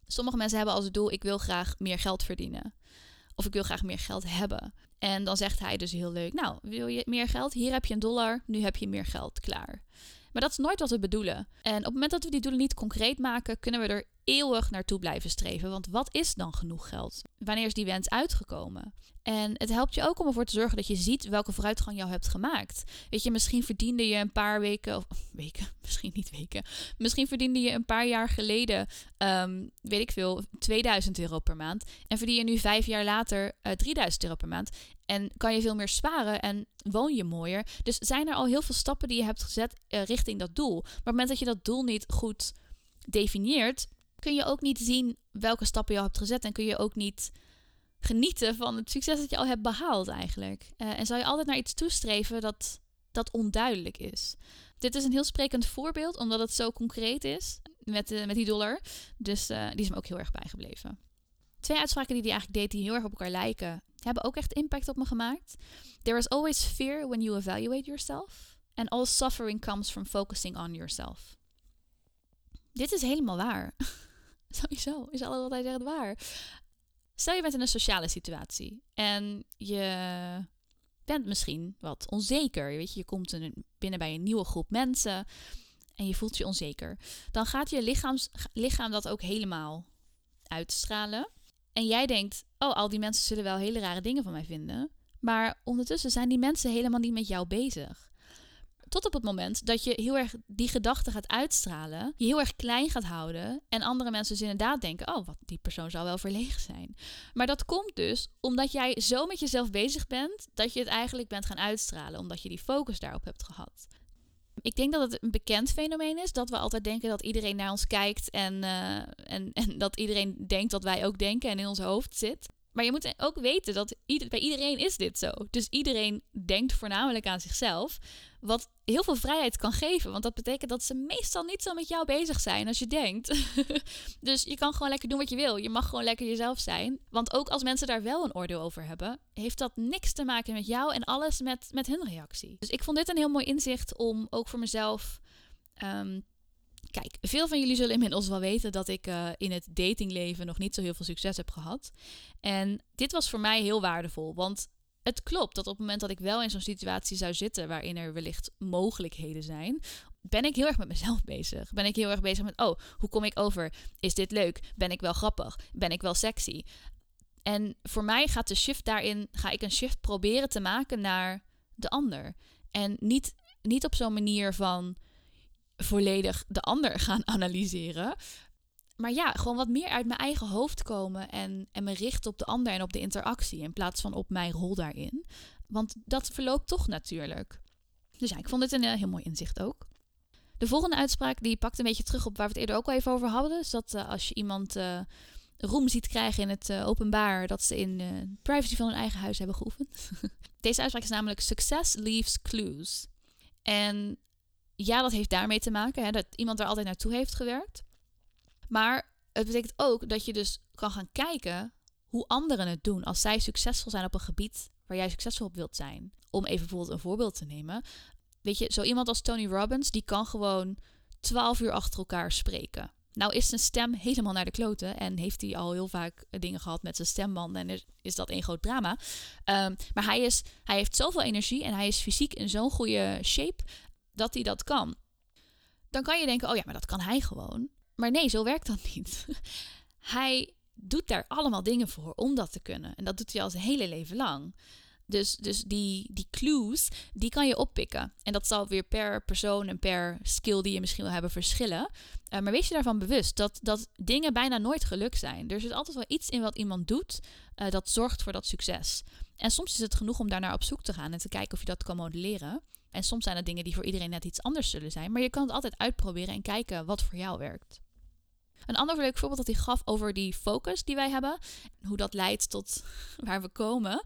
Sommige mensen hebben als doel: ik wil graag meer geld verdienen. Of ik wil graag meer geld hebben. En dan zegt hij dus heel leuk: Nou, wil je meer geld? Hier heb je een dollar, nu heb je meer geld, klaar. Maar dat is nooit wat we bedoelen. En op het moment dat we die doelen niet concreet maken, kunnen we er eeuwig naartoe blijven streven. Want wat is dan genoeg geld? Wanneer is die wens uitgekomen? En het helpt je ook om ervoor te zorgen dat je ziet welke vooruitgang je hebt gemaakt. Weet je, misschien verdiende je een paar weken, of [LAUGHS] weken, misschien niet weken. Misschien verdiende je een paar jaar geleden, um, weet ik veel, 2000 euro per maand. En verdien je nu vijf jaar later uh, eh, 3000 euro per maand. En kan je veel meer sparen en woon je mooier. Dus zijn er al heel veel stappen die je hebt gezet uh, richting dat doel. Maar op het moment dat je dat doel niet goed definieert, kun je ook niet zien welke stappen je al hebt gezet. En kun je ook niet genieten van het succes dat je al hebt behaald eigenlijk. Uh, en zal je altijd naar iets toestreven dat, dat onduidelijk is. Dit is een heel sprekend voorbeeld, omdat het zo concreet is met, uh, met die dollar. Dus uh, die is me ook heel erg bijgebleven. Twee uitspraken die hij eigenlijk deed, die heel erg op elkaar lijken, hebben ook echt impact op me gemaakt. There is always fear when you evaluate yourself. And all suffering comes from focusing on yourself. Dit is helemaal waar. [LAUGHS] [LAUGHS] Sowieso is alles wat hij zegt waar. Stel je bent in een sociale situatie en je bent misschien wat onzeker. Weet je, je komt binnen bij een nieuwe groep mensen en je voelt je onzeker. Dan gaat je lichaam dat ook helemaal uitstralen. En jij denkt, oh, al die mensen zullen wel hele rare dingen van mij vinden. Maar ondertussen zijn die mensen helemaal niet met jou bezig. Tot op het moment dat je heel erg die gedachte gaat uitstralen, je heel erg klein gaat houden en andere mensen dus inderdaad denken: oh, wat die persoon zou wel verlegen zijn. Maar dat komt dus omdat jij zo met jezelf bezig bent dat je het eigenlijk bent gaan uitstralen, omdat je die focus daarop hebt gehad. Ik denk dat het een bekend fenomeen is dat we altijd denken dat iedereen naar ons kijkt en, uh, en, en dat iedereen denkt wat wij ook denken en in ons hoofd zit. Maar je moet ook weten dat bij iedereen is dit zo. Dus iedereen denkt voornamelijk aan zichzelf. Wat heel veel vrijheid kan geven. Want dat betekent dat ze meestal niet zo met jou bezig zijn als je denkt. [LAUGHS] dus je kan gewoon lekker doen wat je wil. Je mag gewoon lekker jezelf zijn. Want ook als mensen daar wel een oordeel over hebben, heeft dat niks te maken met jou en alles met, met hun reactie. Dus ik vond dit een heel mooi inzicht om ook voor mezelf ehm, Kijk, veel van jullie zullen inmiddels wel weten dat ik uh, in het datingleven nog niet zo heel veel succes heb gehad. En dit was voor mij heel waardevol, want het klopt dat op het moment dat ik wel in zo'n situatie zou zitten waarin er wellicht mogelijkheden zijn, ben ik heel erg met mezelf bezig. Ben ik heel erg bezig met, oh, hoe kom ik over? Is dit leuk? Ben ik wel grappig? Ben ik wel sexy? En voor mij gaat de shift daarin, ga ik een shift proberen te maken naar de ander. En niet, niet op zo'n manier van, volledig de ander [LAUGHS] gaan analyseren. Maar ja, gewoon wat meer uit mijn eigen hoofd komen en, en me richten op de ander en op de interactie in plaats van op mijn rol daarin. Want dat verloopt toch natuurlijk. Dus ja, ik vond dit een uh, heel mooi inzicht ook. De volgende uitspraak die pakt een beetje terug op waar we het eerder ook al even over hadden. Dus dat uh, als je iemand uh, roem ziet krijgen in het openbaar, dat ze in privacy van hun eigen huis hebben geoefend. [LAUGHS] Deze uitspraak is namelijk success leaves clues. En ja, dat heeft daarmee te maken, hè, dat iemand er altijd naartoe heeft gewerkt. Maar het betekent ook dat je dus kan gaan kijken hoe anderen het doen als zij succesvol zijn op een gebied waar jij succesvol op wilt zijn. Om even bijvoorbeeld een voorbeeld te nemen. Weet je, zo iemand als Tony Robbins, die kan gewoon 12 uur achter elkaar spreken. Nou is zijn stem helemaal naar de kloten en heeft hij al heel vaak dingen gehad met zijn stembanden en is, dat een groot drama. Um, maar hij, is, hij heeft zoveel energie en hij is fysiek in zo'n goede shape dat hij dat kan. Dan kan je denken, oh ja, maar dat kan hij gewoon. Maar nee, zo werkt dat niet. [LAUGHS] hij doet daar allemaal dingen voor om dat te kunnen. En dat doet hij al zijn hele leven lang. Dus, dus die, die clues, die kan je oppikken. En dat zal weer per persoon en per skill die je misschien wil hebben verschillen. Uh, maar wees je daarvan bewust dat, dat dingen bijna nooit geluk zijn. Er zit altijd wel iets in wat iemand doet uh, dat zorgt voor dat succes. En soms is het genoeg om daarnaar op zoek te gaan en te kijken of je dat kan modelleren. En soms zijn het dingen die voor iedereen net iets anders zullen zijn. Maar je kan het altijd uitproberen en kijken wat voor jou werkt. Een ander leuk voorbeeld dat hij gaf over die focus die wij hebben. Hoe dat leidt tot [LAUGHS] waar we komen.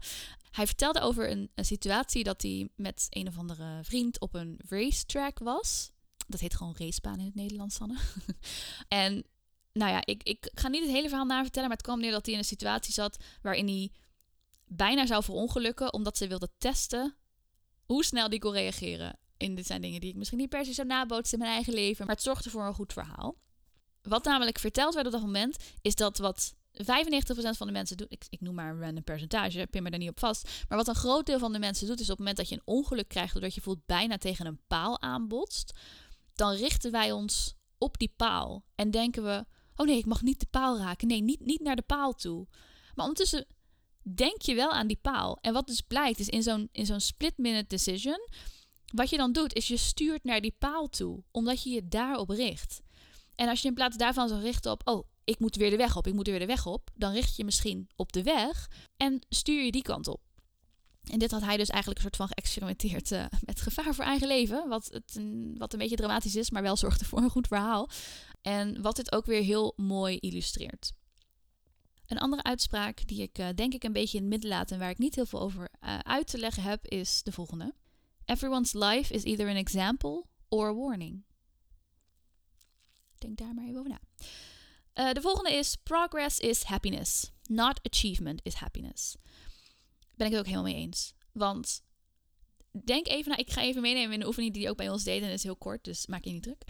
Hij vertelde over een, een situatie dat hij met een of andere vriend op een racetrack was. Dat heet gewoon racebaan in het Nederlands, Sanne. [LAUGHS] en nou ja, ik, ik ga niet het hele verhaal navertellen, maar het kwam neer dat hij in een situatie zat waarin hij bijna zou verongelukken omdat ze wilde testen hoe snel die kon reageren. En dit zijn dingen die ik misschien niet per se zou nabootsen in mijn eigen leven, maar het zorgde voor een goed verhaal. Wat namelijk verteld werd op dat moment, is dat wat 95% van de mensen doet, ik, ik, noem maar een random percentage, pin me daar niet op vast. Maar wat een groot deel van de mensen doet, is op het moment dat je een ongeluk krijgt, doordat je voelt bijna tegen een paal aanbotst, dan richten wij ons op die paal en denken we: oh nee, ik mag niet de paal raken. Nee, niet, niet naar de paal toe. Maar ondertussen denk je wel aan die paal. En wat dus blijkt is in zo'n, in zo'n split-minute decision, wat je dan doet is je stuurt naar die paal toe, omdat je je daarop richt. En als je in plaats daarvan zou richten op, oh, ik moet weer de weg op, ik moet weer de weg op, dan richt je misschien op de weg en stuur je die kant op. En dit had hij dus eigenlijk een soort van geëxperimenteerd uh, met gevaar voor eigen leven. Wat, het een, wat een beetje dramatisch is, maar wel zorgde voor een goed verhaal. En wat dit ook weer heel mooi illustreert. Een andere uitspraak die ik uh, denk ik een beetje in het midden laat en waar ik niet heel veel over uh, uit te leggen heb, is de volgende. Everyone's life is either an example or a warning. Denk daar maar even over na. Uh, de volgende is: Progress is happiness. Not achievement is happiness. Ben ik het ook helemaal mee eens. Want denk even na, ik ga even meenemen in de oefening die ook bij ons deden. En is heel kort, dus maak je niet druk.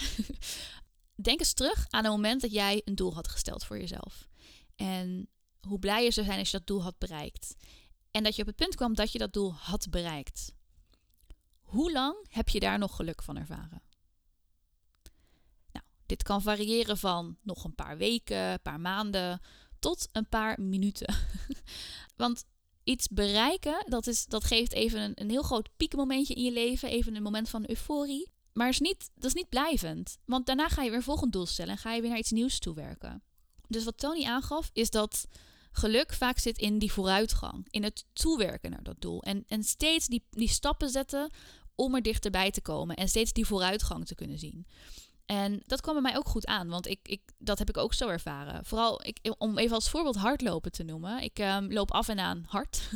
[LAUGHS] denk eens terug aan het moment dat jij een doel had gesteld voor jezelf. En hoe blij je zou zijn als je dat doel had bereikt. En dat je op het punt kwam dat je dat doel had bereikt. Hoe lang heb je daar nog geluk van ervaren? Nou, dit kan variëren van nog een paar weken, een paar maanden, tot een paar minuten. [LAUGHS] Want iets bereiken, dat, is, dat geeft even een, een heel groot piekmomentje in je leven, even een moment van euforie. Maar is niet, dat is niet blijvend. Want daarna ga je weer een volgend doel stellen en ga je weer naar iets nieuws toewerken. Dus wat Tony aangaf, is dat geluk vaak zit in die vooruitgang, in het toewerken naar dat doel. En, en steeds die, die stappen zetten om er dichterbij te komen en steeds die vooruitgang te kunnen zien. En dat kwam bij mij ook goed aan, want ik, ik, dat heb ik ook zo ervaren. Vooral, ik, om even als voorbeeld hardlopen te noemen. Ik um, loop af en aan hard.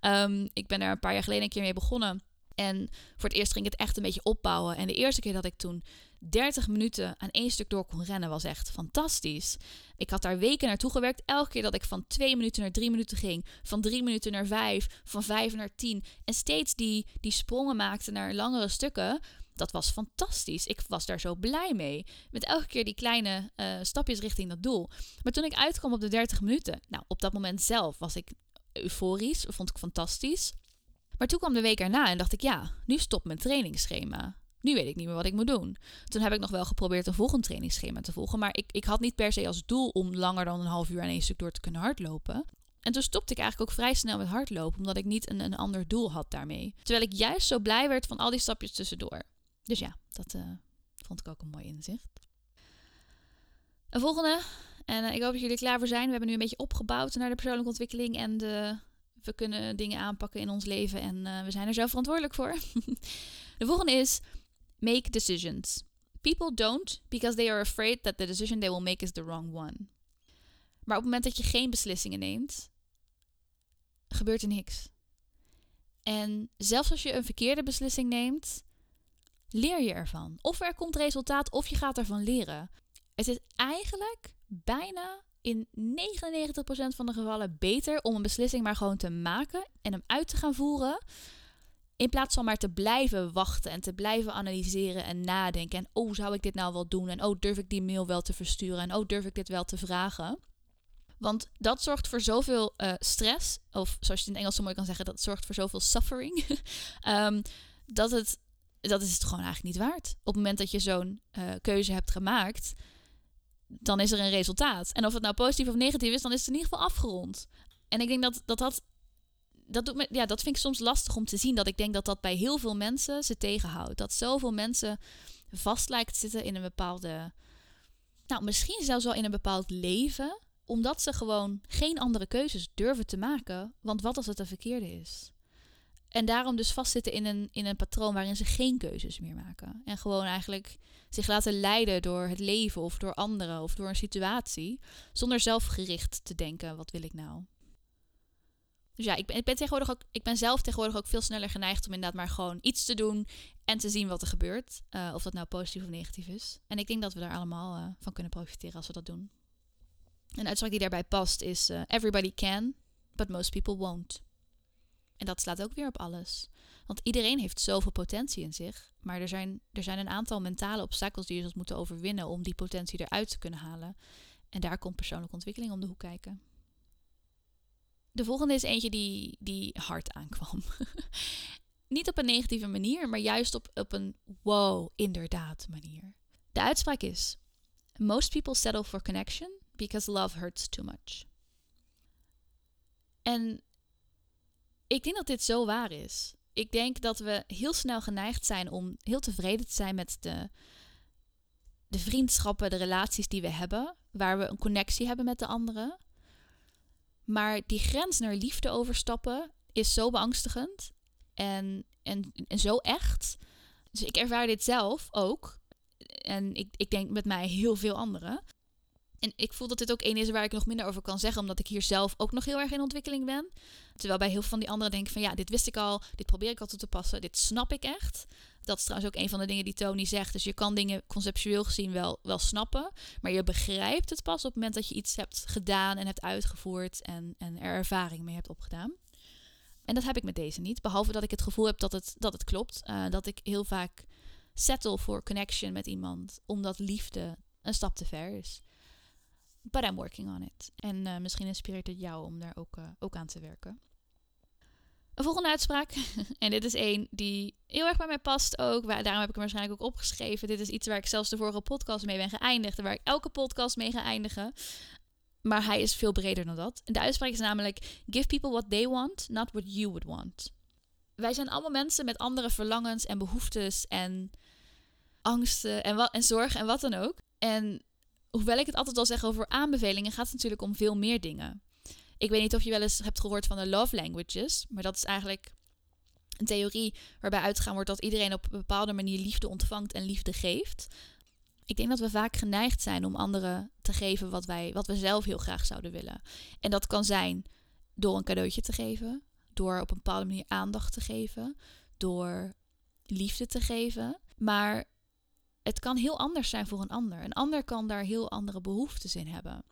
um, [LAUGHS] ik ben er een paar jaar geleden een keer mee begonnen. En voor het eerst ging ik het echt een beetje opbouwen. En de eerste keer dat ik toen 30 minuten aan één stuk door kon rennen was echt fantastisch. Ik had daar weken naartoe gewerkt. Elke keer dat ik van 2 minuten naar 3 minuten ging, van 3 minuten naar 5, van 5 naar 10 en steeds die, die sprongen maakte naar langere stukken. Dat was fantastisch. Ik was daar zo blij mee. Met elke keer die kleine uh, stapjes richting dat doel. Maar toen ik uitkwam op de 30 minuten, nou, op dat moment zelf was ik euforisch, vond ik fantastisch. Maar toen kwam de week erna en dacht ik, ja, nu stopt mijn trainingsschema. Nu weet ik niet meer wat ik moet doen. Toen heb ik nog wel geprobeerd een volgend trainingsschema te volgen. Maar ik, ik had niet per se als doel om langer dan een half uur aan één stuk door te kunnen hardlopen. En toen stopte ik eigenlijk ook vrij snel met hardlopen, omdat ik niet een, een ander doel had daarmee. Terwijl ik juist zo blij werd van al die stapjes tussendoor. Dus ja, dat uh, vond ik ook een mooi inzicht. Een volgende, en uh, ik hoop dat jullie er klaar voor zijn. We hebben nu een beetje opgebouwd naar de persoonlijke ontwikkeling en de, we kunnen dingen aanpakken in ons leven en uh, we zijn er zelf verantwoordelijk voor. [LAUGHS] de volgende is Make decisions. People don't because they are afraid that the decision they will make is the wrong one. Maar op het moment dat je geen beslissingen neemt, gebeurt er niks. En zelfs als je een verkeerde beslissing neemt, leer je ervan. Of er komt resultaat of je gaat ervan leren. Het is eigenlijk bijna in 99% van de gevallen beter om een beslissing maar gewoon te maken en hem uit te gaan voeren in plaats van maar te blijven wachten en te blijven analyseren en nadenken. En oh, zou ik dit nou wel doen? En oh, durf ik die mail wel te versturen? En oh, durf ik dit wel te vragen? Want dat zorgt voor zoveel uh, stress, of zoals je het in Engels zo mooi kan zeggen, dat zorgt voor zoveel suffering. um, [LAUGHS] dat, het, dat is het gewoon eigenlijk niet waard. Op het moment dat je zo'n uh, keuze hebt gemaakt, dan is er een resultaat. En of het nou positief of negatief is, dan is het in ieder geval afgerond. En ik denk dat dat, dat doet me, ja, dat vind ik soms lastig om te zien. Dat ik denk dat dat bij heel veel mensen ze tegenhoudt. Dat zoveel mensen vast lijkt zitten in een bepaalde. Nou, misschien zelfs wel in een bepaald leven. Omdat ze gewoon geen andere keuzes durven te maken. Want wat als het een verkeerde is? En daarom dus vastzitten in een, in een patroon waarin ze geen keuzes meer maken. En gewoon eigenlijk zich laten leiden door het leven of door anderen of door een situatie. Zonder zelfgericht te denken: wat wil ik nou? Dus ja, ik ben, ik ben, tegenwoordig ook, ik ben zelf tegenwoordig ook veel sneller geneigd om inderdaad maar gewoon iets te doen en te zien wat er gebeurt. Uh, of dat nou positief of negatief is. En ik denk dat we daar allemaal uh, van kunnen profiteren als we dat doen. Een uitspraak die daarbij past is: uh, Everybody can, but most people won't. En dat slaat ook weer op alles. Want iedereen heeft zoveel potentie in zich. Maar er zijn, er zijn een aantal mentale obstakels die je dus moeten overwinnen om die potentie eruit te kunnen halen. En daar komt persoonlijke ontwikkeling om de hoek kijken. De volgende is eentje die, die hard aankwam. [LAUGHS] Niet op een negatieve manier, maar juist op, op een wow, inderdaad manier. De uitspraak is: Most people settle for connection because love hurts too much. En ik denk dat dit zo waar is. Ik denk dat we heel snel geneigd zijn om heel tevreden te zijn met de, de vriendschappen, de relaties die we hebben, waar we een connectie hebben met de anderen. Maar die grens naar liefde overstappen is zo beangstigend en, en, en zo echt. Dus ik ervaar dit zelf ook. En ik, ik denk met mij heel veel anderen. En ik voel dat dit ook één is waar ik nog minder over kan zeggen, omdat ik hier zelf ook nog heel erg in ontwikkeling ben. Terwijl bij heel veel van die anderen denk ik van ja, dit wist ik al, dit probeer ik al toe te passen, dit snap ik echt. Dat is trouwens ook een van de dingen die Tony zegt. Dus je kan dingen conceptueel gezien wel, wel snappen, maar je begrijpt het pas op het moment dat je iets hebt gedaan en hebt uitgevoerd en, en er ervaring mee hebt opgedaan. En dat heb ik met deze niet. Behalve dat ik het gevoel heb dat het, dat het klopt. Uh, dat ik heel vaak settle voor connection met iemand. Omdat liefde een stap te ver is. But I'm working on it. En uh, misschien inspireert het jou om daar ook, uh, ook aan te werken. Een volgende uitspraak. [LAUGHS] en dit is één die heel erg bij mij past ook. Daarom heb ik hem waarschijnlijk ook opgeschreven. Dit is iets waar ik zelfs de vorige podcast mee ben geëindigd. Waar ik elke podcast mee ga eindigen. Maar hij is veel breder dan dat. De uitspraak is namelijk: Give people what they want, not what you would want. Wij zijn allemaal mensen met andere verlangens en behoeftes en angsten en, en zorgen en wat dan ook. En hoewel ik het altijd al zeg over aanbevelingen, gaat het natuurlijk om veel meer dingen. Ik weet niet of je wel eens hebt gehoord van de love languages, maar dat is eigenlijk een theorie waarbij uitgegaan wordt dat iedereen op een bepaalde manier liefde ontvangt en liefde geeft. Ik denk dat we vaak geneigd zijn om anderen te geven wat, wij, wat we zelf heel graag zouden willen. En dat kan zijn door een cadeautje te geven, door op een bepaalde manier aandacht te geven, door liefde te geven. Maar het kan heel anders zijn voor een ander. Een ander kan daar heel andere behoeftes in hebben.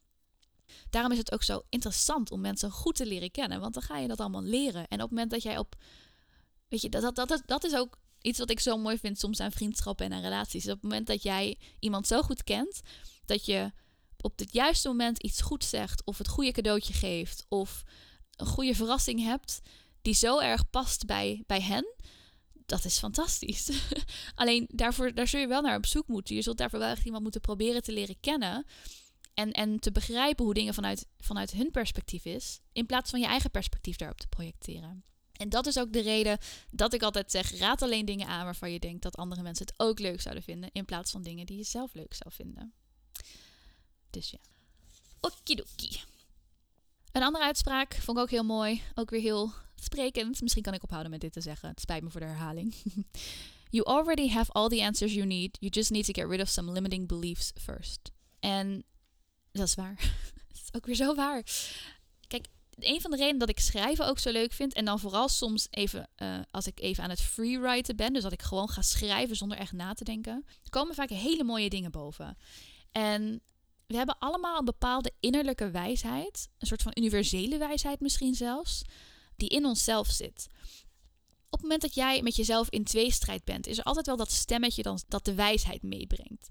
Daarom is het ook zo interessant om mensen goed te leren kennen, want dan ga je dat allemaal leren. En op het moment dat jij op. Weet je, dat, dat, dat, is ook iets wat ik zo mooi vind soms aan vriendschappen en relaties. Op het moment dat jij iemand zo goed kent, dat je op het juiste moment iets goed zegt, of het goede cadeautje geeft, of een goede verrassing hebt, die zo erg past bij, bij hen, dat is fantastisch. [LAUGHS] Alleen daarvoor, daar zul je wel naar op zoek moeten. Je zult daarvoor wel echt iemand moeten proberen te leren kennen. En, en te begrijpen hoe dingen vanuit, vanuit hun perspectief is. In plaats van je eigen perspectief daarop te projecteren. En dat is ook de reden dat ik altijd zeg: raad alleen dingen aan waarvan je denkt dat andere mensen het ook leuk zouden vinden. In plaats van dingen die je zelf leuk zou vinden. Dus ja. Okidoki. Een andere uitspraak vond ik ook heel mooi. Ook weer heel sprekend. Misschien kan ik ophouden met dit te zeggen. Het spijt me voor de herhaling. [LAUGHS] you already have all the answers you need. You just need to get rid of some limiting beliefs first. En dat is waar. [LAUGHS] dat is ook weer zo waar. Kijk, een van de redenen dat ik schrijven ook zo leuk vind. En dan vooral soms even uh, als ik even aan het freewriten ben. Dus dat ik gewoon ga schrijven zonder echt na te denken. komen vaak hele mooie dingen boven. En we hebben allemaal een bepaalde innerlijke wijsheid. Een soort van universele wijsheid misschien zelfs die in onszelf zit. Op het moment dat jij met jezelf in tweestrijd bent, is er altijd wel dat stemmetje dan, dat de wijsheid meebrengt.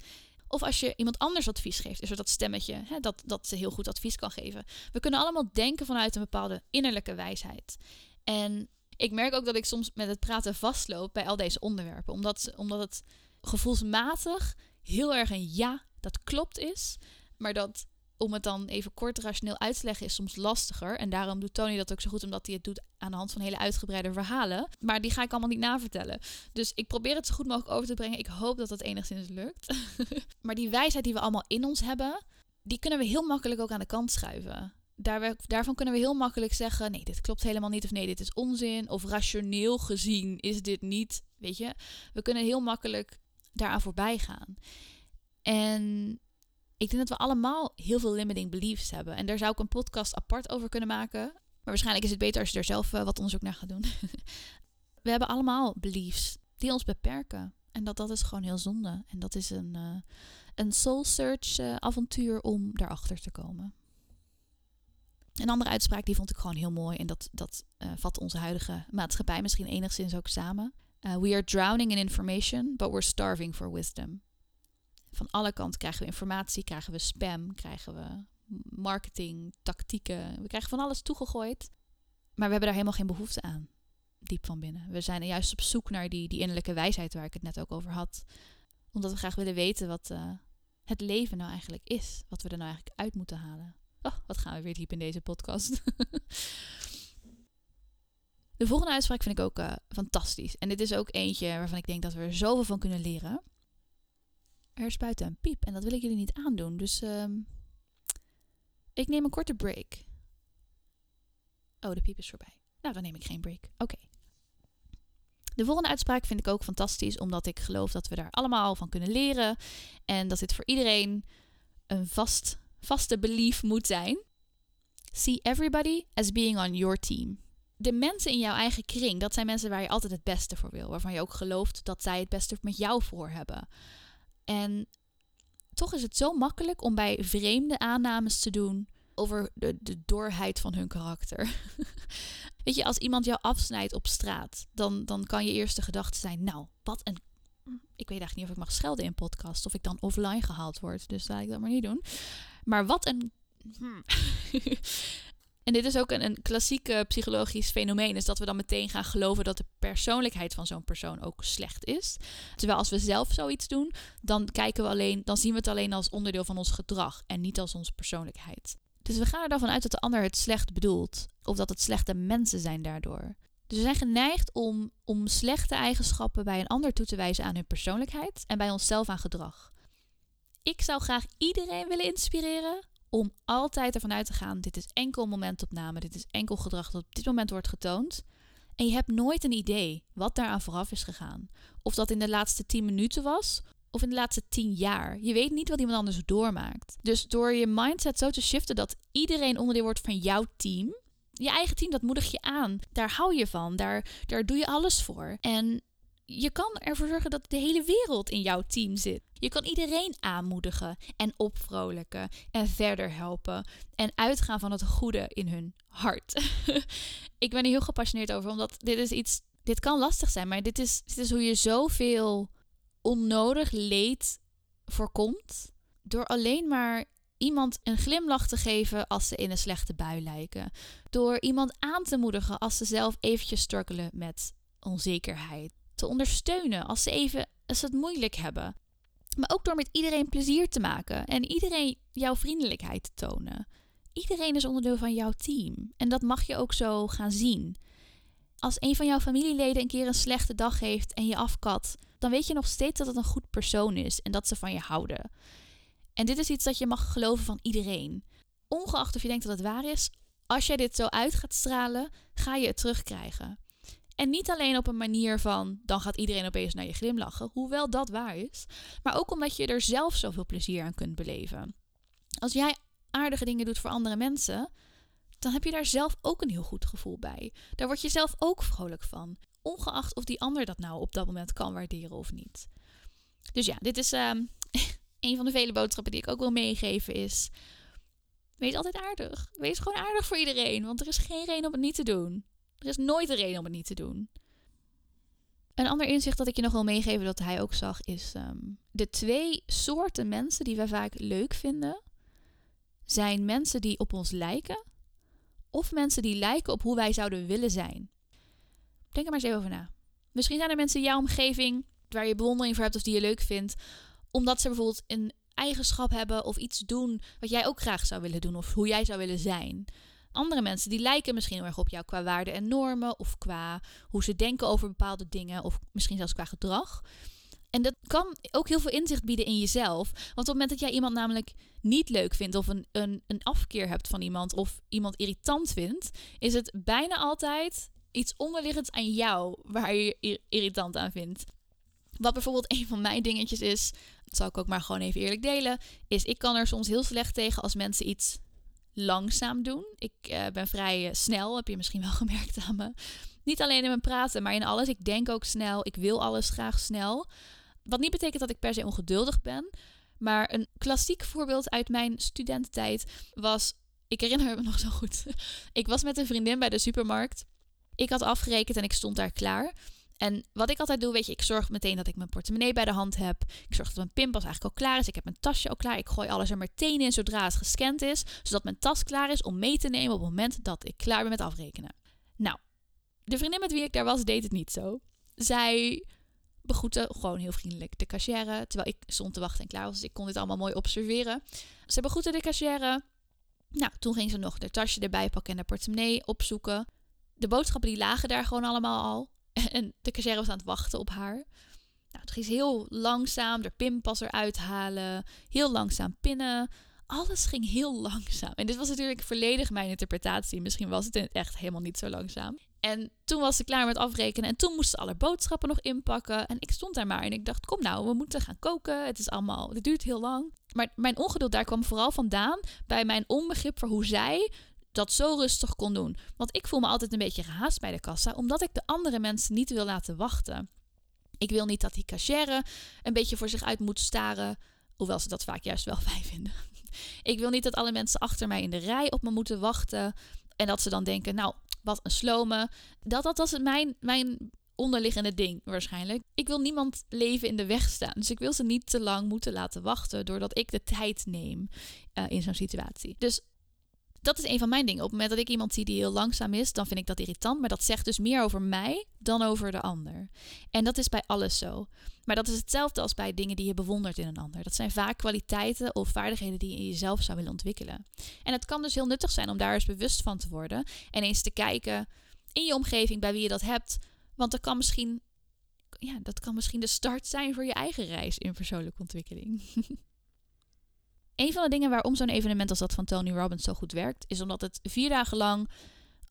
Of als je iemand anders advies geeft, is er dat stemmetje hè, dat, dat ze heel goed advies kan geven. We kunnen allemaal denken vanuit een bepaalde innerlijke wijsheid. En ik merk ook dat ik soms met het praten vastloop bij al deze onderwerpen. Omdat, omdat het gevoelsmatig heel erg een ja, dat klopt is. Maar dat om het dan even kort rationeel uit te leggen is soms lastiger. En daarom doet Tony dat ook zo goed, omdat hij het doet aan de hand van hele uitgebreide verhalen. Maar die ga ik allemaal niet navertellen. Dus ik probeer het zo goed mogelijk over te brengen. Ik hoop dat dat enigszins lukt. [LAUGHS] maar die wijsheid die we allemaal in ons hebben, die kunnen we heel makkelijk ook aan de kant schuiven. Daar, daarvan kunnen we heel makkelijk zeggen: nee, dit klopt helemaal niet. Of nee, dit is onzin. Of rationeel gezien is dit niet. Weet je, we kunnen heel makkelijk daaraan voorbij gaan. En ik denk dat we allemaal heel veel limiting beliefs hebben. En daar zou ik een podcast apart over kunnen maken. Maar waarschijnlijk is het beter als je er zelf uh, wat onderzoek naar gaat doen. [LAUGHS] we hebben allemaal beliefs die ons beperken. En dat, dat is gewoon heel zonde. En dat is een, uh, een soul search uh, avontuur om daarachter te komen. Een andere uitspraak die vond ik gewoon heel mooi. En dat, dat vat onze huidige maatschappij misschien enigszins ook samen. we are drowning in information, but we're starving for wisdom. Van alle kanten krijgen we informatie, krijgen we spam, krijgen we marketing, tactieken. We krijgen van alles toegegooid. Maar we hebben daar helemaal geen behoefte aan. Diep van binnen. We zijn juist op zoek naar die, die innerlijke wijsheid waar ik het net ook over had. Omdat we graag willen weten wat, uh, het leven nou eigenlijk is. Wat we er nou eigenlijk uit moeten halen. Oh, wat gaan we weer diep in deze podcast. [LAUGHS] De volgende uitspraak vind ik ook uh, fantastisch. En dit is ook eentje waarvan ik denk dat we er zoveel van kunnen leren. Er is buiten een piep en dat wil ik jullie niet aandoen. Dus um, ik neem een korte break. Oh, de piep is voorbij. Nou, dan neem ik geen break. Oké. De volgende uitspraak vind ik ook fantastisch, omdat ik geloof dat we daar allemaal van kunnen leren. En dat dit voor iedereen een vast, vaste belief moet zijn. See everybody as being on your team. De mensen in jouw eigen kring, dat zijn mensen waar je altijd het beste voor wil. Waarvan je ook gelooft dat zij het beste met jou voor hebben. En toch is het zo makkelijk om bij vreemde aannames te doen over de, de doorheid van hun karakter. [LAUGHS] Weet je, als iemand jou afsnijdt op straat, dan, dan kan je eerste gedachte zijn: Nou, wat een. Ik weet eigenlijk niet of ik mag schelden in podcast of ik dan offline gehaald word. Dus laat ik dat maar niet doen. Maar wat een. Hmm. [LAUGHS] En dit is ook een, een klassiek psychologisch fenomeen, is dat we dan meteen gaan geloven dat de persoonlijkheid van zo'n persoon ook slecht is. Terwijl als we zelf zoiets doen, dan kijken we alleen, dan zien we het alleen als onderdeel van ons gedrag en niet als onze persoonlijkheid. Dus we gaan er dan vanuit dat de ander het slecht bedoelt, of dat het slechte mensen zijn daardoor. Dus we zijn geneigd om, om slechte eigenschappen bij een ander toe te wijzen aan hun persoonlijkheid en bij onszelf aan gedrag. Ik zou graag iedereen willen inspireren om altijd ervan uit te gaan: dit is enkel momentopname, dit is enkel gedrag dat op dit moment wordt getoond. En je hebt nooit een idee wat daaraan vooraf is gegaan. Of dat in de laatste 10 minuten was, of in de laatste 10 jaar. Je weet niet wat iemand anders doormaakt. Dus door je mindset zo te shiften dat iedereen onderdeel wordt van jouw team. Je eigen team, dat moedig je aan. Daar hou je van. Daar, daar doe je alles voor. En je kan ervoor zorgen dat de hele wereld in jouw team zit. Je kan iedereen aanmoedigen en opvrolijken en verder helpen en uitgaan van het goede in hun hart. [LAUGHS] ik ben er heel gepassioneerd over, omdat dit is iets. Dit kan lastig zijn, maar dit is, dit is hoe je zoveel onnodig leed voorkomt. Door alleen maar iemand een glimlach te geven als ze in een slechte bui lijken. Door iemand aan te moedigen als ze zelf eventjes struggelen met onzekerheid te ondersteunen als ze even als ze het moeilijk hebben. Maar ook door met iedereen plezier te maken en iedereen jouw vriendelijkheid te tonen. Iedereen is onderdeel van jouw team en dat mag je ook zo gaan zien. Als een van jouw familieleden een keer een slechte dag heeft en je afkat, dan weet je nog steeds dat het een goed persoon is en dat ze van je houden. En dit is iets dat je mag geloven van iedereen. Ongeacht of je denkt dat het waar is, als jij dit zo uit gaat stralen, ga je het terugkrijgen. En niet alleen op een manier van dan gaat iedereen opeens naar je glimlachen, hoewel dat waar is, maar ook omdat je er zelf zoveel plezier aan kunt beleven. Als jij aardige dingen doet voor andere mensen, dan heb je daar zelf ook een heel goed gevoel bij. Daar word je zelf ook vrolijk van, ongeacht of die ander dat nou op dat moment kan waarderen of niet. Dus ja, dit is uh, [LAUGHS] een van de vele boodschappen die ik ook wil meegeven is. Wees altijd aardig. Wees gewoon aardig voor iedereen, want er is geen reden om het niet te doen. Er is nooit een reden om het niet te doen. Een ander inzicht dat ik je nog wil meegeven dat hij ook zag is ehm, de twee soorten mensen die wij vaak leuk vinden zijn mensen die op ons lijken of mensen die lijken op hoe wij zouden willen zijn. Denk er maar eens even over na. Misschien zijn er mensen in jouw omgeving waar je bewondering voor hebt of die je leuk vindt, omdat ze bijvoorbeeld een eigenschap hebben of iets doen wat jij ook graag zou willen doen of hoe jij zou willen zijn andere mensen die lijken misschien heel erg op jou qua waarden en normen of qua hoe ze denken over bepaalde dingen of misschien zelfs qua gedrag. En dat kan ook heel veel inzicht bieden in jezelf. Want op het moment dat jij iemand namelijk niet leuk vindt of een, een, een afkeer hebt van iemand of iemand irritant vindt, is het bijna altijd iets onderliggends aan jou waar je irritant aan vindt. Wat bijvoorbeeld een van mijn dingetjes is, dat zal ik ook maar gewoon even eerlijk delen, is ik kan er soms heel slecht tegen als mensen iets langzaam doen. Ik uh, ben vrij uh, snel, heb je misschien wel [LAUGHS] gemerkt aan me. Niet alleen in mijn praten, maar in alles. Ik denk ook snel. Ik wil alles graag snel. Wat niet betekent dat ik per se ongeduldig ben. Maar een klassiek voorbeeld uit mijn studententijd was. Ik herinner me [LAUGHS] nog zo goed. ik was met een vriendin bij de supermarkt. Ik had afgerekend en ik stond daar klaar. En wat ik altijd doe, weet je, ik zorg meteen dat ik mijn portemonnee bij de hand heb. Ik zorg dat mijn pinpas eigenlijk al klaar is. Ik heb mijn tasje al klaar. Ik gooi alles er meteen in zodra het gescand is. Zodat mijn tas klaar is om mee te nemen op het moment dat ik klaar ben met afrekenen. Nou, de vriendin met wie ik daar was, deed het niet zo. Zij begroeten gewoon heel vriendelijk de cashier. Terwijl ik stond te wachten en klaar was. Dus ik kon dit allemaal mooi observeren. Ze begroeten de cashier. Nou, toen ging ze nog de tasje erbij pakken en de portemonnee opzoeken. De boodschappen die lagen daar gewoon allemaal al. [LAUGHS] En de cashier was aan het wachten op haar. Nou, het ging heel langzaam de pinpas eruit halen. Heel langzaam pinnen. Alles ging heel [LAUGHS] langzaam. En dit was natuurlijk volledig mijn interpretatie. Misschien was het echt helemaal niet zo langzaam. En toen was ze klaar met afrekenen. En toen moesten ze alle boodschappen nog inpakken. En ik stond daar maar en ik dacht: kom nou, we moeten gaan koken. Het is allemaal, het duurt heel lang. Maar mijn ongeduld daar kwam vooral vandaan bij mijn onbegrip voor hoe zij dat zo rustig kon doen. Want ik voel me altijd een beetje gehaast bij de kassa, omdat ik de andere mensen niet wil laten wachten. Ik wil niet dat die cashier een beetje voor zich uit moet staren, hoewel ze dat vaak juist wel [LAUGHS] fijn vinden. Ik wil niet dat alle mensen achter mij in de rij op me moeten wachten en dat ze dan denken, nou, wat een slome. Dat, dat was mijn, mijn onderliggende ding waarschijnlijk. Ik wil niemand leven in de weg staan. Dus ik wil ze niet te lang moeten laten wachten doordat ik de tijd neem uh, in zo'n situatie. Dus dat is een van mijn dingen. Op het moment dat ik iemand zie die heel langzaam is, dan vind ik dat irritant. Maar dat zegt dus meer over mij dan over de ander. En dat is bij alles zo. Maar dat is hetzelfde als bij dingen die je bewondert in een ander. Dat zijn vaak kwaliteiten of vaardigheden die je in jezelf zou willen ontwikkelen. En het kan dus heel nuttig zijn om daar eens bewust van te worden. En eens te kijken in je omgeving bij wie je dat hebt. Want dat kan misschien, ja, dat kan misschien de start zijn voor je eigen reis in persoonlijke ontwikkeling. [LAUGHS] een van de dingen waarom zo'n evenement als dat van Tony Robbins zo goed werkt, is omdat het vier dagen lang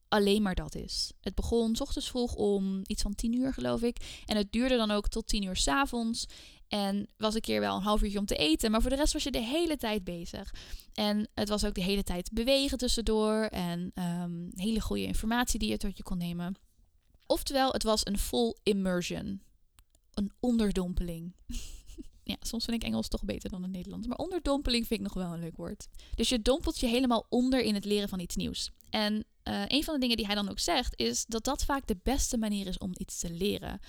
alleen maar dat is. Het begon s ochtends vroeg om iets van tien uur, geloof ik. En het duurde dan ook tot tien uur s avonds. En was een keer wel een half uurtje om te eten. Maar voor de rest was je de hele tijd bezig. En het was ook de hele tijd bewegen tussendoor. En um, hele goede informatie die je tot je kon nemen. Oftewel, het was een full immersion. Een onderdompeling. [LAUGHS] Ja, soms vind ik Engels toch beter dan het Nederlands. Maar onderdompeling vind ik nog wel een leuk woord. Dus je dompelt je helemaal onder in het leren van iets nieuws. En uh, een van de dingen die hij dan ook zegt, is dat dat vaak de beste manier is om iets te leren.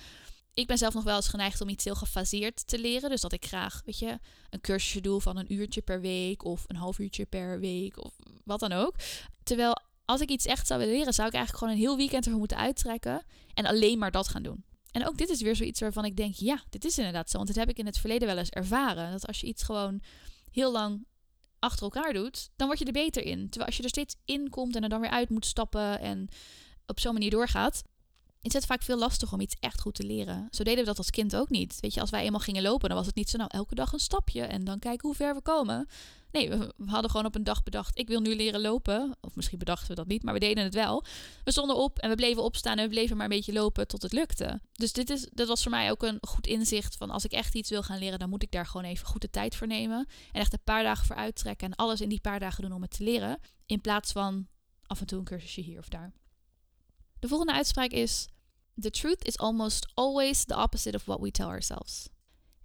Ik ben zelf nog wel eens geneigd om iets heel gefaseerd te leren. Dus dat ik graag, weet je, een cursusje doe van een uurtje per week of een half uurtje per week of wat dan ook. Terwijl als ik iets echt zou willen leren, zou ik eigenlijk gewoon een heel weekend ervoor moeten uittrekken en alleen maar dat gaan doen. En ook dit is weer zoiets waarvan ik denk, ja, dit is inderdaad zo. Want dit heb ik in het verleden wel eens ervaren. Dat als je iets gewoon heel lang achter elkaar doet, dan word je er beter in. Terwijl als je er steeds in komt en er dan weer uit moet stappen en op zo'n manier doorgaat, is het vaak veel lastiger om iets echt goed te leren. Zo deden we dat als kind ook niet. Weet je, als wij eenmaal gingen lopen, dan was het niet zo nou elke dag een stapje en dan kijken hoe ver we komen. Nee, we, hadden gewoon op een dag bedacht, ik wil nu leren lopen. Of misschien bedachten we dat niet, maar we deden het wel. We stonden op en we bleven opstaan en we bleven maar een beetje lopen tot het lukte. Dus dit, is, dat was voor mij ook een goed inzicht van als ik echt iets wil gaan leren, dan moet ik daar gewoon even goed de tijd voor nemen. En echt een paar dagen voor uittrekken en alles in die paar dagen doen om het te leren. In plaats van af en toe een cursusje hier of daar. De volgende uitspraak is: The truth is almost always the opposite of what we tell ourselves.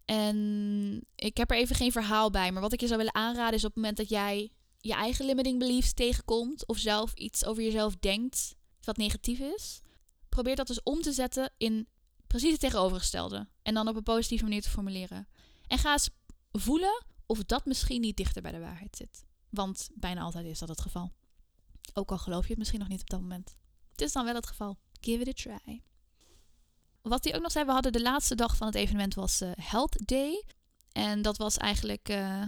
En ik heb er even geen verhaal bij, maar wat ik je zou willen aanraden is op het moment dat jij je eigen limiting beliefs tegenkomt of zelf iets over jezelf denkt wat negatief is, probeer dat dus om te zetten in precies het tegenovergestelde en dan op een positieve manier te formuleren. En ga eens voelen of dat misschien niet dichter bij de waarheid zit. Want bijna altijd is dat het geval. Ook al geloof je het misschien nog niet op dat moment. Het is dan wel het geval. Give it a try. Wat hij ook nog zei, we hadden de laatste dag van het evenement was uh, Health Day. En dat was eigenlijk uh,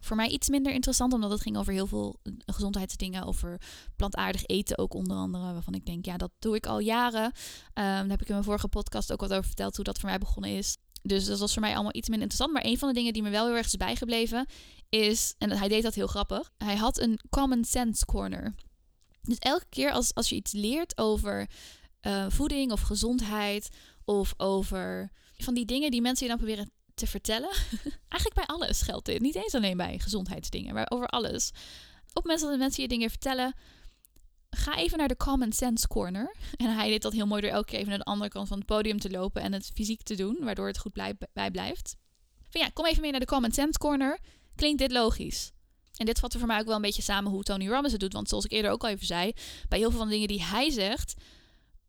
voor mij iets minder interessant, omdat het ging over heel veel eh, gezondheidsdingen, over plantaardig eten ook onder andere, waarvan ik denk, ja, dat doe ik al jaren. Um, daar heb ik in mijn vorige podcast ook wat over verteld, hoe dat voor mij begonnen is. Dus dat was voor mij allemaal iets minder interessant. Maar een van de dingen die me wel heel erg is bijgebleven, is, en hij deed dat heel grappig, hij had een common sense corner. Dus elke keer als, als je iets leert over uh, voeding of gezondheid of over van die dingen die mensen je dan proberen te vertellen. [LAUGHS] Eigenlijk bij alles geldt dit. Niet eens alleen bij gezondheidsdingen, maar over alles. Op moment dat mensen je dingen vertellen, ga even naar de common sense corner. [LAUGHS] En hij deed dat heel mooi door elke keer even naar de andere kant van het podium te lopen en het fysiek te doen, waardoor het goed bij blijft. Van ja, kom even mee naar de common sense corner. Klinkt dit logisch? En dit vatte voor mij ook wel een beetje samen hoe Tony Robbins het doet. Want zoals ik eerder ook al even zei, bij heel veel van de dingen die hij zegt,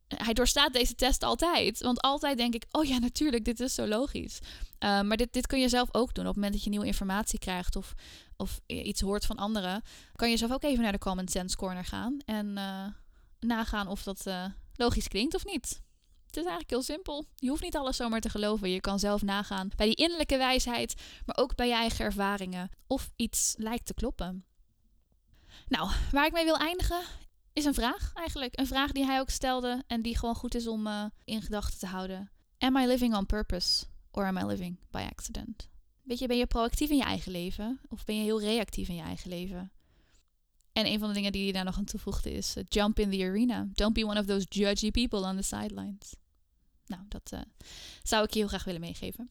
hij doorstaat deze test altijd. Want altijd denk ik, oh ja, natuurlijk, dit is zo logisch. Uh, maar dit, dit kun je zelf ook doen. Op het moment dat je nieuwe informatie krijgt of, of iets hoort van anderen, kan je zelf ook even naar de Common Sense Corner gaan en uh, nagaan of dat uh, logisch klinkt of niet. Het is eigenlijk heel simpel. Je hoeft niet alles zomaar te geloven. Je kan zelf nagaan bij die innerlijke wijsheid, maar ook bij je eigen ervaringen. Of iets lijkt te kloppen. Nou, waar ik mee wil eindigen is een vraag eigenlijk. Een vraag die hij ook stelde en die gewoon goed is om uh, in gedachten te houden. Am I living on purpose or am I living by accident? Weet je, ben je proactief in je eigen leven of ben je heel reactief in je eigen leven? En een van de dingen die hij daar nog aan toevoegde is: uh, jump in the arena. Don't be one of those judgy people on the sidelines. Nou, dat uh, zou ik je heel graag willen meegeven.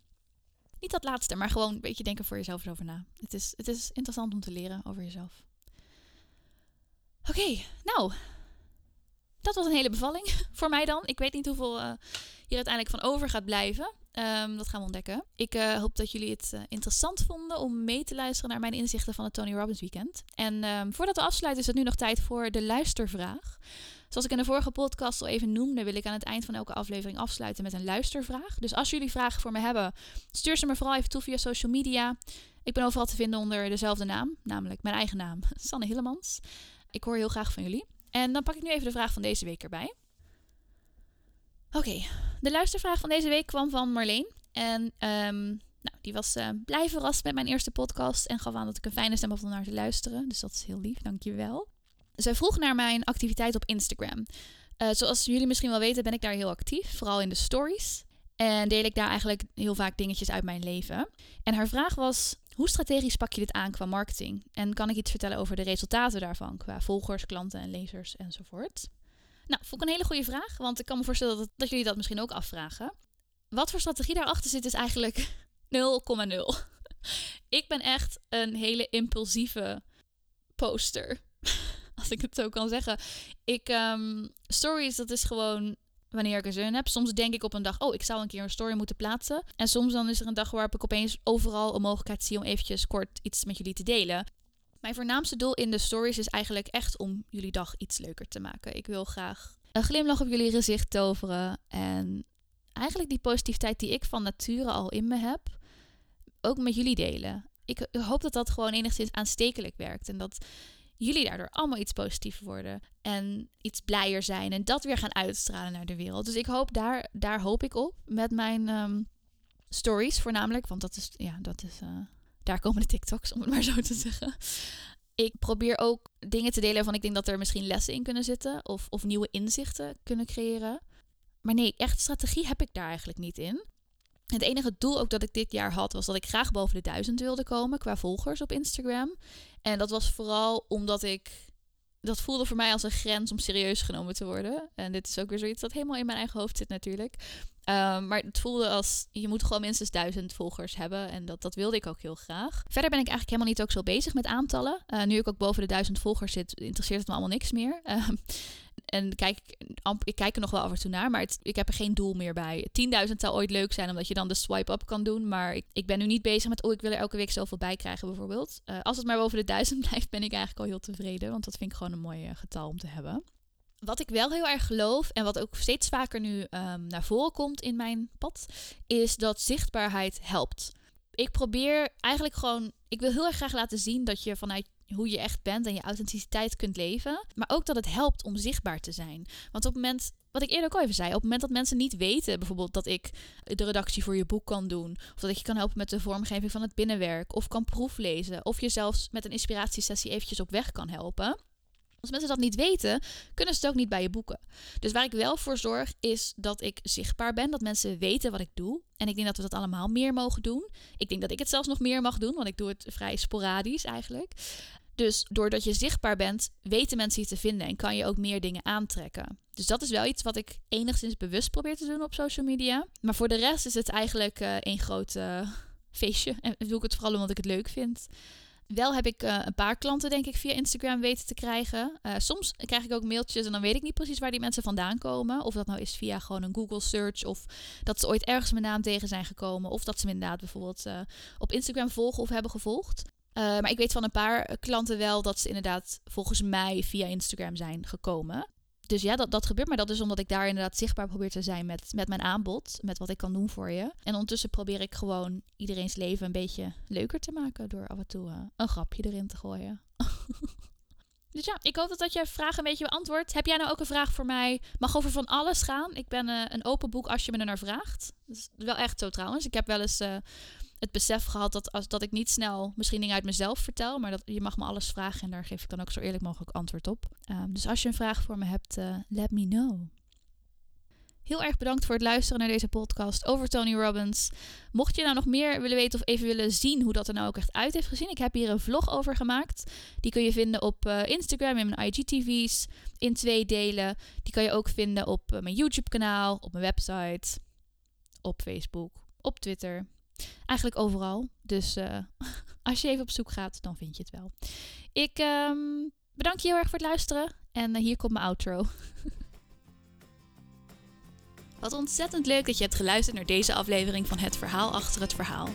Niet dat laatste, maar gewoon een beetje denken voor jezelf erover na. Het is, het is interessant om te leren over jezelf. Oké, nou. Dat was een hele bevalling [LAUGHS] voor mij dan. Ik weet niet hoeveel uh, hier uiteindelijk van over gaat blijven. Um, dat gaan we ontdekken. Ik uh, hoop dat jullie het uh, interessant vonden om mee te luisteren naar mijn inzichten van het Tony Robbins weekend. En um, voordat we afsluiten is het nu nog tijd voor de luistervraag. Zoals ik in de vorige podcast al even noemde, wil ik aan het eind van elke aflevering afsluiten met een luistervraag. Dus als jullie vragen voor me hebben, stuur ze me vooral even toe via social media. Ik ben overal te vinden onder dezelfde naam, namelijk mijn eigen naam, [LAUGHS] Sanne Hillemans. Ik hoor heel graag van jullie. En dan pak ik nu even de vraag van deze week erbij. Oké, de luistervraag van deze week kwam van Marleen. En um, nou, die was uh, blij verrast met mijn eerste podcast en gaf aan dat ik een fijne stem had om naar te luisteren. Dus dat is heel lief, dankjewel. Zij vroeg naar mijn activiteit op Instagram. Uh, zoals jullie misschien wel weten ben ik daar heel actief, vooral in de stories. En deel ik daar eigenlijk heel vaak dingetjes uit mijn leven. En haar vraag was, hoe strategisch pak je dit aan qua marketing? En kan ik iets vertellen over de resultaten daarvan, qua volgers, klanten en lezers enzovoort? Nou, vond ik een hele goede vraag, want ik kan me voorstellen dat, dat jullie dat misschien ook afvragen. Wat voor strategie daarachter zit is eigenlijk [LAUGHS] 0,0. [LAUGHS] ik ben echt een hele impulsieve poster, [LAUGHS] als ik het zo kan zeggen. Ik, um, stories, dat is gewoon wanneer ik er zin heb. Soms denk ik op een dag, oh, ik zou een keer een story moeten plaatsen. En soms dan is er een dag waarop ik opeens overal een mogelijkheid zie om eventjes kort iets met jullie te delen. Mijn voornaamste doel in de stories is eigenlijk echt om jullie dag iets leuker te maken. Ik wil graag een glimlach op jullie gezicht toveren. En eigenlijk die positiviteit die ik van nature al in me heb, ook met jullie delen. Ik hoop dat dat gewoon enigszins aanstekelijk werkt. En dat jullie daardoor allemaal iets positiever worden. En iets blijer zijn. En dat weer gaan uitstralen naar de wereld. Dus ik hoop daar, daar hoop ik op met mijn um, stories voornamelijk. Want dat is, ja, dat is, uh, daar komen de TikToks, om het maar zo te zeggen. Ik probeer ook dingen te delen waarvan ik denk dat er misschien lessen in kunnen zitten. Of, of nieuwe inzichten kunnen creëren. Maar nee, echt strategie heb ik daar eigenlijk niet in. Het enige doel ook dat ik dit jaar had, was dat ik graag boven de duizend wilde komen qua volgers op Instagram. En dat was vooral omdat ik. Dat voelde voor mij als een grens om serieus genomen te worden. En dit is ook weer zoiets dat helemaal in mijn eigen hoofd zit, natuurlijk. Um, maar het voelde als je moet gewoon minstens duizend volgers hebben. En dat, dat wilde ik ook heel graag. Verder ben ik eigenlijk helemaal niet ook zo bezig met aantallen. Uh, nu ik ook boven de duizend volgers zit, interesseert het me allemaal niks meer. Um, en kijk, ik kijk er nog wel af en toe naar, maar het, ik heb er geen doel meer bij. 10.000 zou ooit leuk zijn, omdat je dan de swipe-up kan doen. Maar ik, ik, ben nu niet bezig met, oh, ik wil er elke week zoveel bij krijgen, bijvoorbeeld. Uh, als het maar boven de 1000 [LAUGHS] blijft, ben ik eigenlijk al heel tevreden. Want dat vind ik gewoon een mooi getal om te hebben. Wat ik wel heel erg geloof en wat ook steeds vaker nu um, naar voren komt in mijn pad, is dat zichtbaarheid helpt. Ik probeer eigenlijk gewoon, ik wil heel erg graag laten zien dat je vanuit hoe je echt bent en je authenticiteit kunt leven. Maar ook dat het helpt om zichtbaar te zijn. Want op het moment, wat ik eerder ook al even zei, op het moment dat mensen niet weten, bijvoorbeeld dat ik de redactie voor je boek kan doen, of dat ik je kan helpen met de vormgeving van het binnenwerk, of kan proeflezen, of je zelfs met een inspiratiesessie eventjes op weg kan helpen. Als mensen dat niet weten, kunnen ze het ook niet bij je boeken. Dus waar ik wel voor zorg, is dat ik zichtbaar ben. Dat mensen weten wat ik doe. En ik denk dat we dat allemaal meer mogen doen. Ik denk dat ik het zelfs nog meer mag doen, want ik doe het vrij sporadisch eigenlijk. Dus doordat je zichtbaar bent, weten mensen je te vinden en kan je ook meer dingen aantrekken. Dus dat is wel iets wat ik enigszins bewust probeer te doen op social media. Maar voor de rest is het eigenlijk uh, één groot uh, [LAUGHS] feestje. En doe ik het vooral omdat ik het leuk vind. Wel heb ik uh, een paar klanten, denk ik, via Instagram weten te krijgen. Uh, soms krijg ik ook mailtjes en dan weet ik niet precies waar die mensen vandaan komen. Of dat nou is via gewoon een Google search. Of dat ze ooit ergens mijn naam tegen zijn gekomen. Of dat ze me inderdaad bijvoorbeeld uh, op Instagram volgen of hebben gevolgd. maar ik weet van een paar klanten wel dat ze inderdaad volgens mij via Instagram zijn gekomen dus ja, dat, dat gebeurt. Maar dat is omdat ik daar inderdaad zichtbaar probeer te zijn met, met mijn aanbod. Met wat ik kan doen voor je. En ondertussen probeer ik gewoon iedereen's leven een beetje leuker te maken. Door af en toe uh, een grapje erin te gooien. [LAUGHS] Dus ja, ik hoop dat dat je vraag een beetje beantwoordt. Heb jij nou ook een vraag voor mij? Mag over van alles gaan. Ik ben uh, een open boek als je me er naar vraagt. Dat is wel echt zo trouwens. Ik heb wel eens uh, het besef gehad dat, als, dat ik niet snel misschien dingen uit mezelf vertel. Maar dat je mag me alles vragen en daar geef ik dan ook zo eerlijk mogelijk antwoord op. Um, dus als je een vraag voor me hebt, uh, let me know. Heel erg bedankt voor het luisteren naar deze podcast over Tony Robbins. Mocht je nou nog meer willen weten of even willen zien hoe dat er nou ook echt uit heeft gezien, ik heb hier een vlog over gemaakt. Die kun je vinden op uh, Instagram in mijn IGTV's in twee delen. Die kan je ook vinden op uh, mijn YouTube-kanaal, op mijn website, op Facebook, op Twitter. Eigenlijk overal. Dus uh, [LAUGHS] als je even op zoek gaat, dan vind je het wel. Ik um, bedank je heel erg voor het luisteren. En hier komt mijn outro. [LAUGHS] Wat ontzettend leuk dat je hebt geluisterd naar deze aflevering van Het Verhaal Achter het Verhaal.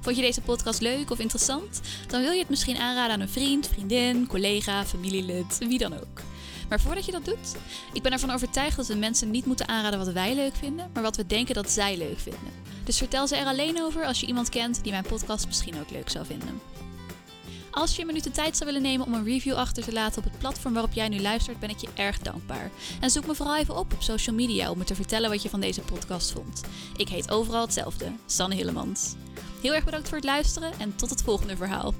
Vond je deze podcast leuk of interessant? Dan wil je het misschien aanraden aan een vriend, vriendin, collega, familielid, wie dan ook. Maar voordat je dat doet, ik ben ervan overtuigd dat we mensen niet moeten aanraden wat wij leuk vinden, maar wat we denken dat zij leuk vinden. Dus vertel ze er alleen over als je iemand kent die mijn podcast misschien ook leuk zou vinden. Als je een minuut de tijd zou willen nemen om een review achter te laten op het platform waarop jij nu luistert, ben ik je erg dankbaar. En zoek me vooral even op op social media om me te vertellen wat je van deze podcast vond. Ik heet overal hetzelfde, Sanne Hillemans. Heel erg bedankt voor het luisteren en tot het volgende verhaal.